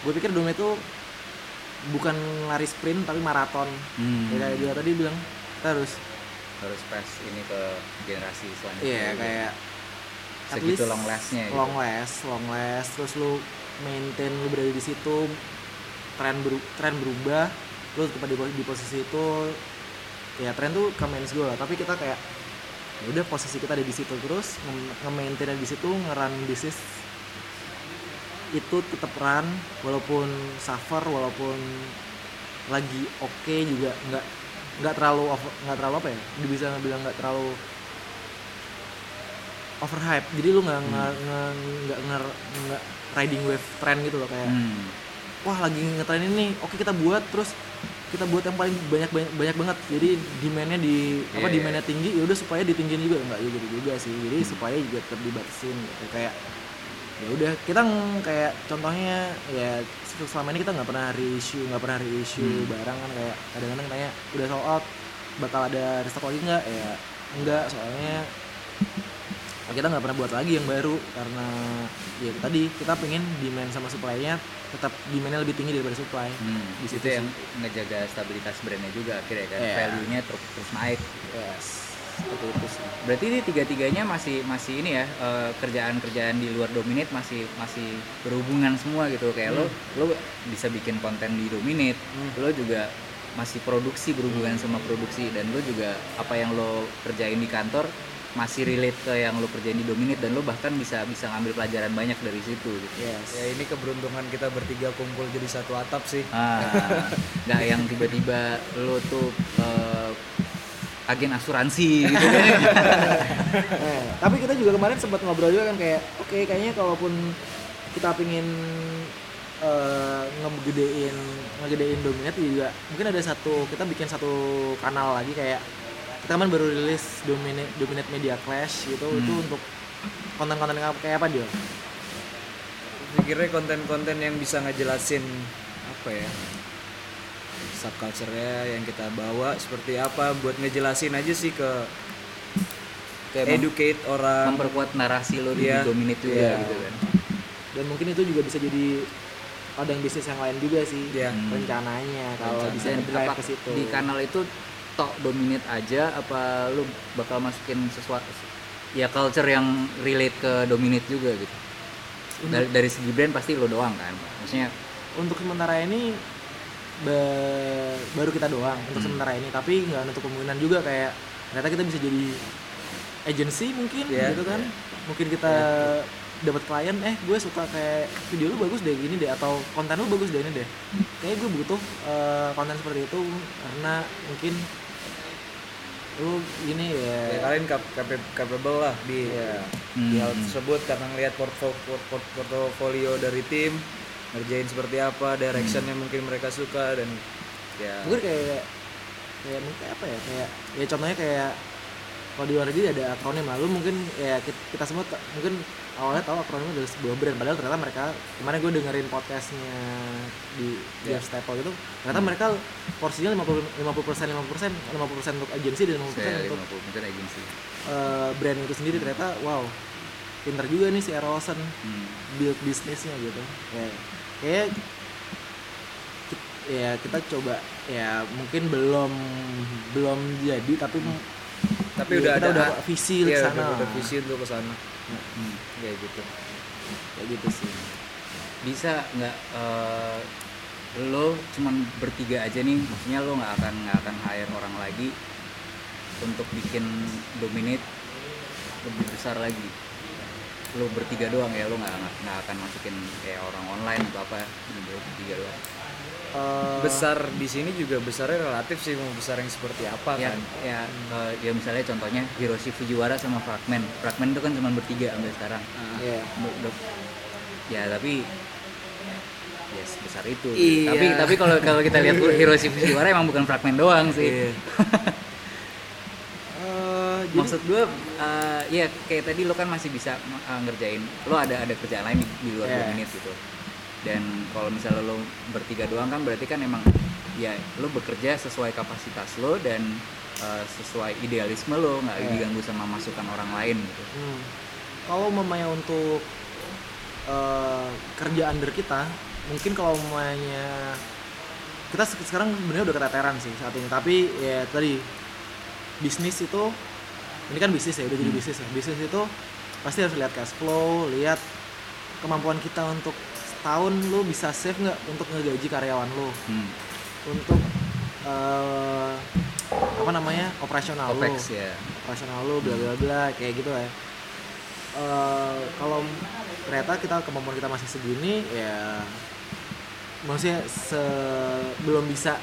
gue pikir domain itu bukan lari sprint tapi maraton Hmm. ya kayak dia tadi bilang kita harus harus pass ini ke generasi selanjutnya. iya kayak at segitu least long lastnya gitu. long last long last terus lu maintain lu berada di situ tren beru- tren berubah lu tetap di, di posisi itu ya tren tuh come and go lah. Tapi kita kayak ya udah posisi kita ada di situ terus nge- nge-maintain di situ nge-run bisnis itu tetap run walaupun suffer walaupun lagi oke juga nggak nggak terlalu nggak terlalu apa ya bisa bilang nggak terlalu overhype. Jadi lu nggak nggak nggak nggak nggak- nggak riding wave trend gitu loh kayak Hmm. Wah lagi ngetren ini oke kita buat terus kita buat yang paling banyak banyak, banyak banget. Jadi demandnya di apa Iya, demandnya tinggi ya udah supaya ditinggiin juga. Nggak juga juga sih. Jadi supaya juga tetap dibatasin gitu. Kayak ya udah kita kayak contohnya ya selama ini kita nggak pernah reissue nggak pernah reissue barang kan. Kayak kadang-kadang nanya udah sold out bakal ada restock lagi nggak? Ya enggak soalnya kita nggak pernah buat lagi yang baru karena ya tadi kita pengen demand sama supply-nya tetap demandnya lebih tinggi daripada supply. Hmm. Di situ situ yang ngejaga stabilitas brandnya juga akhirnya kan. Iya. value-nya terus terus naik. yes. Seperti itu sih. Berarti ini tiga-tiganya masih masih ini ya eh, kerjaan-kerjaan di luar dominate masih masih berhubungan semua gitu. Kayak lo lo bisa bikin konten di dominate, lo juga masih produksi berhubungan sama produksi dan lo juga apa yang lo kerjain di kantor masih relate ke yang lo kerjain di dominate dan lo bahkan bisa bisa ngambil pelajaran banyak dari situ gitu. yes ya ini keberuntungan kita bertiga kumpul jadi satu atap sih Ah, nggak yang tiba-tiba lo tuh eh, agen asuransi gitu kan. [LAUGHS] Eh, tapi kita juga kemarin sempat ngobrol juga kan kayak oke kayaknya kalaupun kita pingin eh, ngegedein ngegedein dominate juga mungkin ada satu kita bikin satu kanal lagi kayak kita kan baru rilis dominate dominate media clash gitu itu untuk konten-konten yang kayak apa dia pikirnya konten-konten yang bisa ngejelasin apa ya subculture-nya yang kita bawa seperti apa buat ngejelasin aja sih ke Kayak mem- educate orang memperkuat narasi lo di Iya. dominate juga Iya. gitu kan. dan mungkin itu juga bisa jadi ladang bisnis yang lain juga sih Iya. Hmm. rencananya kalau bisa drive ke situ di kanal itu tok dominate aja apa lu bakal masukin sesuatu ya culture yang relate ke dominate juga gitu. Dari, dari segi brand pasti lo doang kan. Maksudnya untuk sementara ini ba- baru kita doang untuk Hmm. sementara ini tapi nggak untuk kemungkinan juga kayak ternyata kita bisa jadi agency mungkin Iya, gitu kan mungkin kita dapat klien eh gue suka kayak video lu bagus deh gini deh atau konten lu bagus deh ini deh kayak gue butuh eh, konten seperti itu karena mungkin lu gini ya. Ya kalian cap- capa- capable lah di di hal Hmm. tersebut karena ngelihat portfolio portfolio dari tim ngerjain seperti apa direction yang mungkin mereka suka dan ya. Mungkin kayak kayak mungkin apa ya kayak ya contohnya kayak kalau di luar negeri ada akronim lah. Lu mungkin ya kita, semua mungkin awalnya tahu akronim adalah sebuah brand. Padahal ternyata mereka kemarin gue dengerin podcastnya di Jeff Staple itu ternyata mereka porsinya 50 50 persen 50 persen 50 persen untuk agensi dan 50 persen untuk 50% agensi. eh, brand itu sendiri. Ternyata wow pinter juga nih si Erosen Hmm. build bisnisnya gitu. Ya kayak ya kita coba ya mungkin belum belum jadi tapi tapi ya, udah kita ada udah visi ke iya, sana. udah, udah visi untuk ke sana. Hmm. kayak gitu. Kayak gitu sih. Bisa nggak eh, lo cuman bertiga aja nih maksudnya lo nggak akan nggak akan hire orang lagi untuk bikin dominate lebih besar lagi? Lo bertiga doang ya lo nggak nggak- nggak akan masukin kayak orang online atau apa ini bertiga doang Eh, besar di sini juga besarnya relatif sih mau besar yang seperti apa ya kan? ya eh, ya misalnya contohnya Hiroshi Fujiwara sama Fragment. Fragment itu kan cuma bertiga sampai sekarang. Ya Udah- udah- ya tapi ya sebesar itu. Iya. tapi tapi kalau kalau kita lihat [LAUGHS] Hiroshi Fujiwara emang bukan fragmen doang sih. Iya. [LAUGHS] Eh, maksud gue eh, ya kayak tadi lo kan masih bisa eh, ngerjain lo ada ada kerjaan lain di, di luar dua Yes. menit gitu dan kalau misalnya lo bertiga doang kan berarti kan emang ya lo bekerja sesuai kapasitas lo dan eh, sesuai idealisme lo nggak Iya. diganggu sama masukan orang lain gitu. Hmm, kalau mamanya untuk eh, kerja under kita mungkin kalau mamanya kita se- sekarang sebenarnya udah keteteran sih saat ini tapi ya tadi bisnis itu ini kan bisnis ya udah jadi bisnis ya. Bisnis itu pasti harus lihat cash flow lihat kemampuan kita untuk setahun lu bisa save nggak untuk ngegaji karyawan lu? Hmm. untuk eh, apa namanya operasional lu. Opex ya operasional lu bla bla bla kayak gitu ya. Eh, kalau ternyata kita kemampuan kita masih segini ya maksudnya se- belum bisa.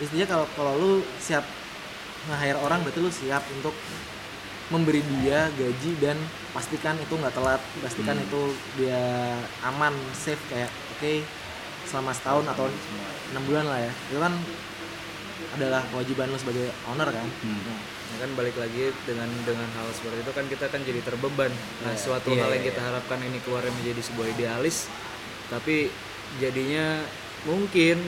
Istilahnya kalau kalau lu siap nge-hire orang berarti lu siap untuk memberi dia gaji dan pastikan itu nggak telat pastikan Hmm. itu dia aman safe kayak oke selama setahun atau enam bulan lah ya itu kan adalah kewajiban lu sebagai owner kan Hmm. Ya kan balik lagi dengan dengan hal seperti itu kan kita kan jadi terbeban. Nah, Iya. suatu Iya, hal iya, yang kita iya. harapkan ini keluarnya menjadi sebuah idealis, tapi jadinya mungkin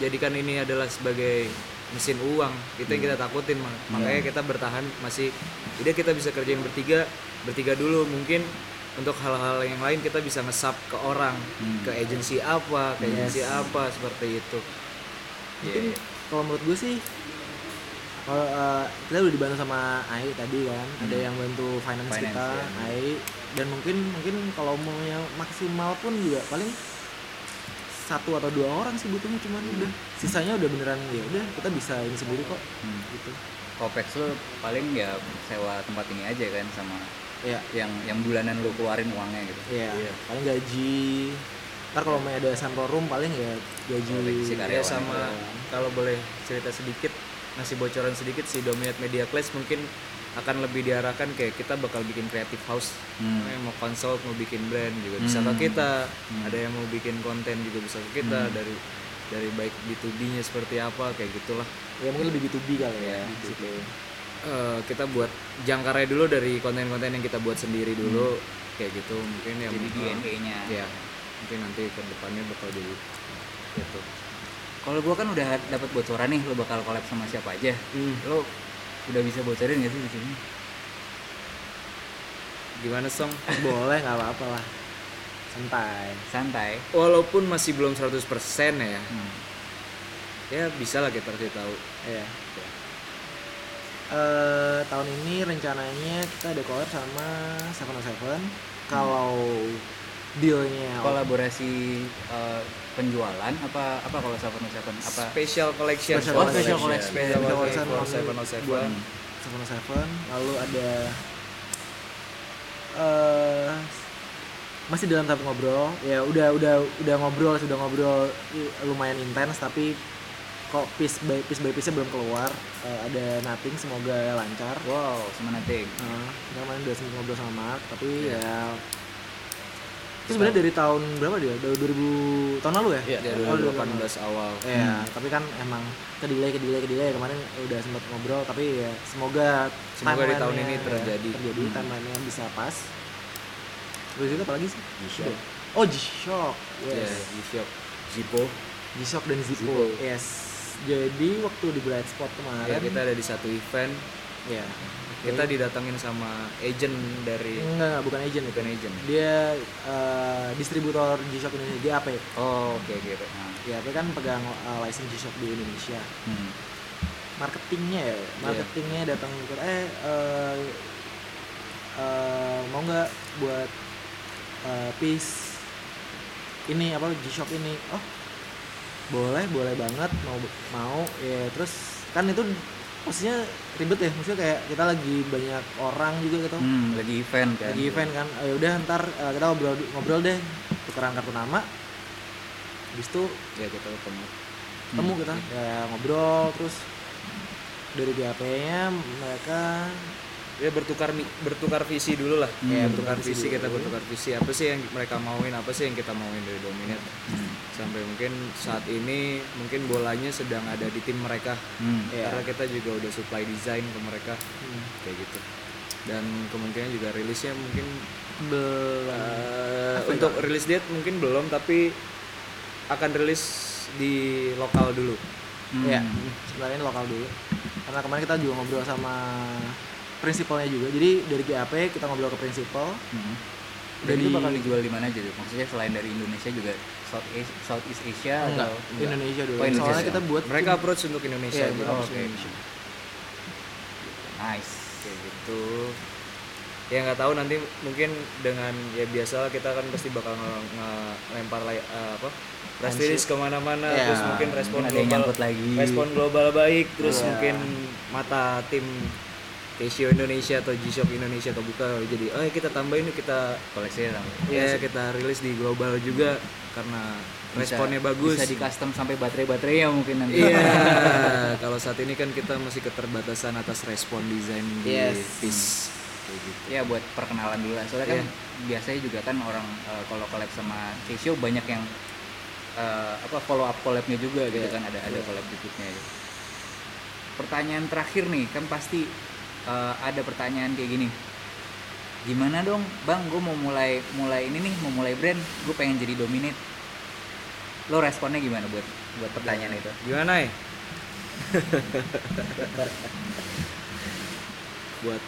jadikan ini adalah sebagai mesin uang. Itu yang kita takutin, Mak. makanya kita bertahan masih. Jadi kita bisa kerjain bertiga, bertiga dulu mungkin untuk hal-hal yang lain kita bisa ngesap ke orang, Hmm. ke agensi apa, ke Yes. agensi apa seperti itu. mungkin Iya. kalau menurut gue sih kalau eh, kita udah dibantu sama AI tadi kan ada Hmm. yang bantu finance, Finance, kita ya. AI dan mungkin mungkin kalau maunya maksimal pun juga paling satu atau dua orang sih butuhnya cuman udah sisanya udah beneran ya udah kita bisa ini sendiri kok Hmm. gitu Opex lo paling ya sewa tempat ini aja kan sama ya yang yang bulanan lo keluarin uangnya gitu. Iya, Iya. paling gaji. Ntar kalau mau ada sample room paling ya gaji. Ya sama kalau boleh cerita sedikit ngasih bocoran sedikit si Dominate Media Class mungkin akan lebih diarahkan kayak kita bakal bikin creative house Hmm. yang mau consult mau bikin brand juga bisa Hmm. ke kita Hmm. ada yang mau bikin konten juga bisa ke kita Hmm. dari dari baik B2B nya seperti apa kayak gitulah Ya mungkin lebih B2B kali ya. Di situ. Eh, kita buat jangkarnya dulu dari konten-konten yang kita buat sendiri dulu kayak gitu mungkin yang Jadi eh, DNA-nya. ya mungkin nanti ke depannya bakal jadi gitu Kalau gua kan udah dapat bocoran nih lo bakal collab sama siapa aja. Hmm. Lo udah bisa bocorin gak sih di sini? gimana song [LAUGHS] Boleh nggak apa-apa lah. Santai. Santai. walaupun masih belum 100% ya Hmm. ya bisa lah kita kasih tahu Iya. Eh tahun ini rencananya kita ada collab sama Seven oh Seven. Kalau dealnya Kolaborasi eh, penjualan apa apa kalau Seven oh Seven apa? special collection Special Oh, special collection. special Special collection collection for seven oh seven buat Seven oh Seven. Lalu ada eh masih dalam tahap ngobrol ya udah udah udah ngobrol sudah ngobrol i- lumayan intens tapi kok piece by piece by piece belum keluar Eh, ada nothing semoga lancar Wow, sama nothing. Kita kemarin udah sempat ngobrol sama Mark, tapi Iya. ya Itu sebenarnya dari tahun berapa dia? Dari 2000 tahun lalu ya? Iya, dari Oh, 2018 awal Iya, tapi kan emang ke delay ke delay ke delay kemarin udah sempat ngobrol tapi ya semoga Semoga di tahun ini terjadi. ya, terjadi Hmm. timeline-nya bisa pas. Terus itu apa lagi sih? G-Shock. Oh, G-Shock. ya Yes. G-Shock Zippo G-Shock dan Zippo. Zippo. Yes. Jadi waktu di Blind Spot ya kemarin kita ada di satu event ya. Kita didatengin sama agent dari enggak, bukan agent itu. bukan agent Dia eh, distributor G-Shock Indonesia, GAP. oh oke gitu Nah, GAP kan pegang eh, license G-Shock di Indonesia. hmm. marketingnya ya Iya. marketingnya datang ke eh eh, eh, mau nggak buat eh, piece ini apa G-Shock ini oh boleh boleh banget mau mau ya terus kan itu posisinya ribet ya maksudnya kayak kita lagi banyak orang juga gitu. Hmm, lagi event kan. Lagi event kan. Eh, udah ntar eh, kita ngobrol ngobrol deh. Tukeran kartu nama. Habis itu ya kita ketemu. Ketemu kita. ya ngobrol terus dari GAP-nya mereka ya bertukar bertukar visi dulu lah. Hmm, ya bertukar visi visi kita bertukar visi. Apa sih yang mereka mauin? Apa sih yang kita mauin dari Dominate? Hmm. sampai mungkin saat ini mungkin bolanya sedang ada di tim mereka. Hmm. Iya. karena kita juga udah supply desain ke mereka. Hmm, kayak gitu. Dan kemungkinan juga rilisnya mungkin belum. Ya? untuk rilis date mungkin belum tapi akan rilis di lokal dulu. Hmm. ya sebenarnya lokal dulu. Karena kemarin kita juga ngobrol sama prinsipalnya juga jadi dari GAP kita ngobrol ke prinsipal Hmm. Dan Dari- itu bakal dijual di mana aja tuh? Maksudnya selain dari Indonesia juga South Asia, Southeast Asia enggak atau Indonesia dulu Oh, Indonesia. soalnya kita buat mereka approach untuk Indonesia kita Oh, oke. Indonesia. Nice. kayak gitu ya nggak tahu nanti mungkin dengan ya biasa kita kan pasti bakal nge- ngelempar lay- eh, apa press release ke mana-mana Iya, terus mungkin respon global lagi. respon global baik terus Iya. mungkin mata tim Casio Indonesia atau G-Shock Indonesia kebuka jadi oh ya kita tambahin yuk kita Koleksinya sama. ya kita rilis di global juga karena Bisa- responnya bagus Bisa di custom sampai baterai-baterai ya mungkin nanti. Iya, [LAUGHS] kalau saat ini kan kita masih keterbatasan atas respon desain di Yes. piece kayak gitu. Ya buat perkenalan dulu lah. Soalnya kan Iya. biasanya juga kan orang eh, kalau collab sama Casio banyak yang eh, apa follow up collabnya juga gitu Iya. kan ada ada collab berikutnya. Gitu. Pertanyaan terakhir nih kan pasti eh, ada pertanyaan kayak gini. Gimana dong, Bang? Gue mau mulai mulai ini nih, mau mulai brand. Gue pengen jadi dominate. Lo responnya gimana buat buat pertanyaan itu? Gimana ya? [LAUGHS] Buat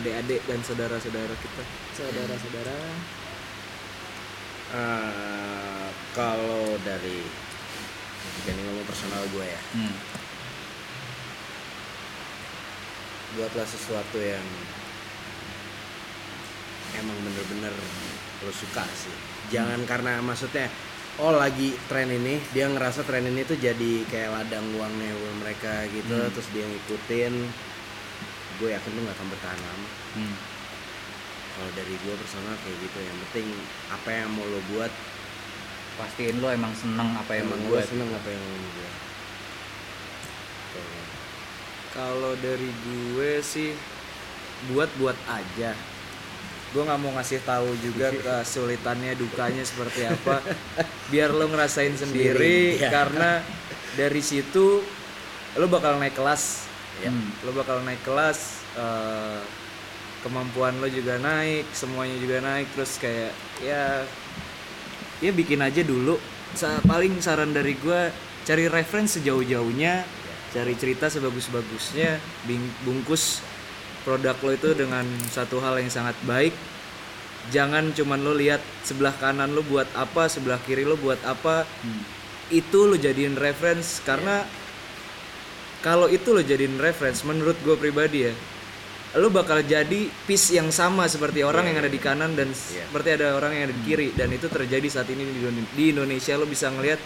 adik-adik dan saudara-saudara kita. saudara-saudara Eh, kalau dari jadi ngomong personal gue ya Hmm. Buatlah sesuatu yang emang bener-bener lo suka sih jangan karena maksudnya oh lagi tren ini dia ngerasa tren ini tuh jadi kayak ladang uangnya buat mereka gitu Hmm. terus dia ngikutin gue yakin tuh gak akan bertahan lama Hmm. kalau dari gue personal kayak gitu yang penting apa yang mau lo buat Pastiin lo emang seneng apa yang emang lo buat. seneng apa yang lo buat Tuh. Kalau dari gue sih buat-buat aja. Gue nggak mau ngasih tahu juga [LAUGHS] kesulitannya, dukanya seperti apa. Biar lo ngerasain sendiri Iya. karena dari situ lo bakal naik kelas. Ya. Hmm. Lo bakal naik kelas eh, kemampuan lo juga naik, semuanya juga naik terus kayak ya ya bikin aja dulu. Sa- paling saran dari gue cari reference sejauh-jauhnya, cari cerita sebagus-bagusnya, bungkus produk lo itu dengan satu hal yang sangat baik. Jangan cuman lo lihat sebelah kanan lo buat apa, sebelah kiri lo buat apa. Hmm. Itu lo jadiin reference karena kalau itu lo jadiin reference menurut gue pribadi ya lo bakal jadi piece yang sama seperti orang yang ada di kanan dan seperti ada orang yang ada di kiri dan itu terjadi saat ini di Indonesia lo bisa ngelihat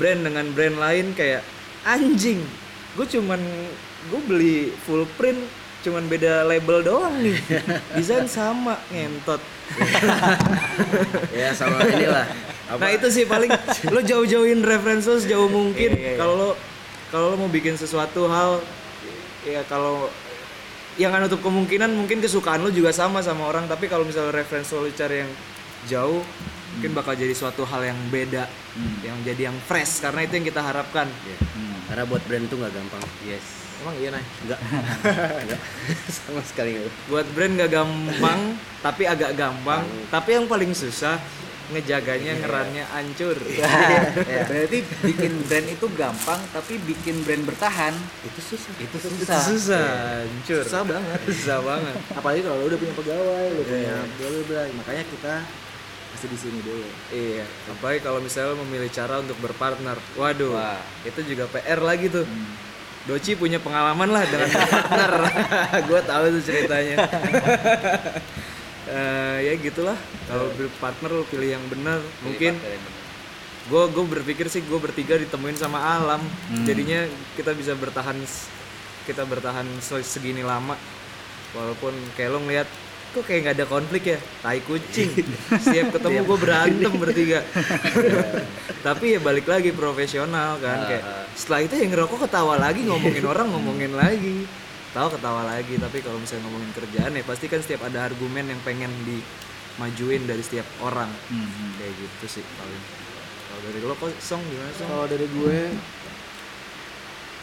brand dengan brand lain kayak anjing. Gue cuman gue beli full print cuman beda label doang nih. [LAUGHS] Desain sama ngentot. [LAUGHS] Ya sama inilah. Apa? Nah itu sih paling [LAUGHS] lo jauh-jauhin referensi lo sejauh mungkin. Iya, iya, iya. Kalau lo kalau lo mau bikin sesuatu hal ya kalau yang nggak nutup kemungkinan mungkin kesukaan lo juga sama sama orang. Tapi kalau misalnya referensi lo cari yang jauh mungkin bakal jadi suatu hal yang beda Hmm. yang jadi yang fresh karena itu yang kita harapkan Iya. Hmm. Karena buat brand itu nggak gampang. Yes. emang iya nih Enggak. Enggak. [LAUGHS] [LAUGHS] Sama sekali enggak. buat brand gak gampang tapi agak gampang tapi yang paling susah ngejaganya ngerannya hancur Ya, [LAUGHS] Berarti bikin brand itu gampang, tapi bikin brand bertahan Itu susah. itu Itu susah. susah hancur susah banget susah banget apalagi kalau udah punya pegawai lu punya Iya. bla bla bla makanya kita masih di sini dulu. Iya. Apalagi kalau misalnya memilih cara untuk berpartner. Waduh Wah. itu juga PR lagi tuh. Hmm. Doci punya pengalaman lah dengan partner. [LAUGHS] Gue tahu tuh ceritanya. [LAUGHS] Eh, ya gitulah. Kalau berpartner lu pilih yang benar mungkin gue gue berpikir sih gue bertiga ditemuin sama alam. Hmm. jadinya kita bisa bertahan kita bertahan se- segini lama. Walaupun kayak lo ngeliat kok kayak nggak ada konflik ya? Tai kucing. [LAUGHS] Setiap ketemu gue berantem [LAUGHS] bertiga. [LAUGHS] Tapi ya balik lagi profesional kan. Kayak Ah. setelah itu yang ngerokok ketawa lagi ngomongin orang ngomongin lagi. Tahu ketawa lagi tapi kalau misalnya ngomongin kerjaan ya pasti kan setiap ada argumen yang pengen dimajuin dari setiap orang. Hmm, kayak gitu sih paling. Kalau dari lo kok song? Gimana song? Kalau dari gue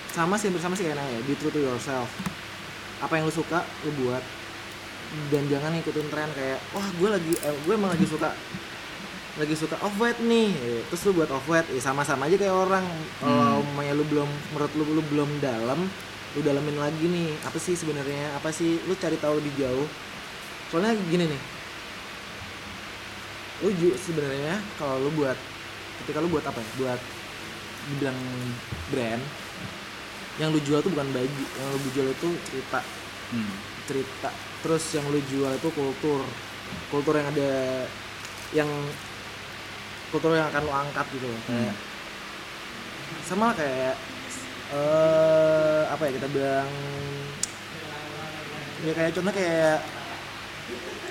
sama sih bersama sih kayak ya be true to yourself. Apa yang lu suka lu buat dan jangan ikutin tren kayak wah gue lagi eh, gue emang lagi suka lagi suka off white nih. Terus lu buat off white ya sama-sama aja kayak orang. Kalau umpamanya lu belum menurut lu lu belum dalam lu dalemin lagi nih. Apa sih sebenarnya? Apa sih? Lu cari tahu lebih jauh. Soalnya gini nih. Lu sebenarnya kalau lu buat ketika lu buat apa ya? Buat dibilang brand yang lu jual tuh bukan baju. Yang lu jual itu cerita. Hmm. cerita terus yang lu jual itu kultur kultur yang ada yang kultur yang akan lu angkat gitu loh kayak sama lah kayak eh apa ya kita bilang ya kayak contoh kayak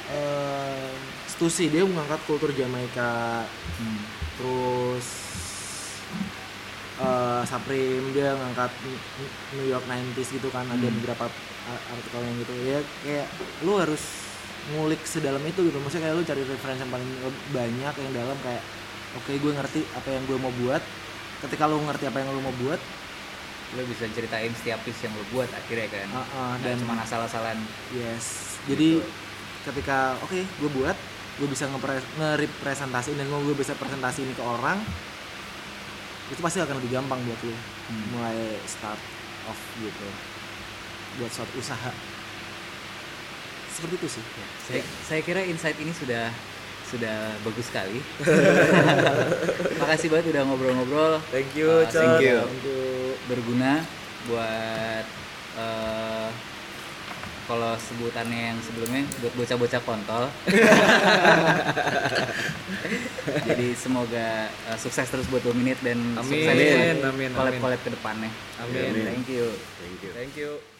eh Stussy dia mengangkat kultur Jamaika Hmm. terus eh Supreme dia ngangkat New York 90s gitu kan ada Hmm. beberapa a- artikel yang gitu. Ya kayak lu harus ngulik sedalam itu gitu. Maksudnya kayak lu cari referensi yang paling banyak yang dalam kayak oke gue ngerti apa yang gue mau buat. Ketika lu ngerti apa yang lu mau buat Lo bisa ceritain setiap piece yang lo buat akhirnya kan. uh, uh, Dan cuma asal-asalan. yes. Jadi ketika oke gue buat gue bisa ngepre- ngerepresentasiin dan gue bisa presentasi ini ke orang itu pasti akan lebih gampang buat lu. Hmm. mulai start off gitu buat suatu usaha seperti itu sih Saya, saya kira insight ini sudah sudah bagus sekali. [LAUGHS] Makasih banget udah ngobrol-ngobrol. thank you Uh, thank you. untuk berguna buat eh, kalau sebutannya yang sebelumnya buat bocah-bocah kontol. [LAUGHS] Jadi semoga eh, sukses terus buat Dominate dan Amin, sukses buat amin, amin. collab-collab ke depannya. Amin. Thank you. Thank you. thank you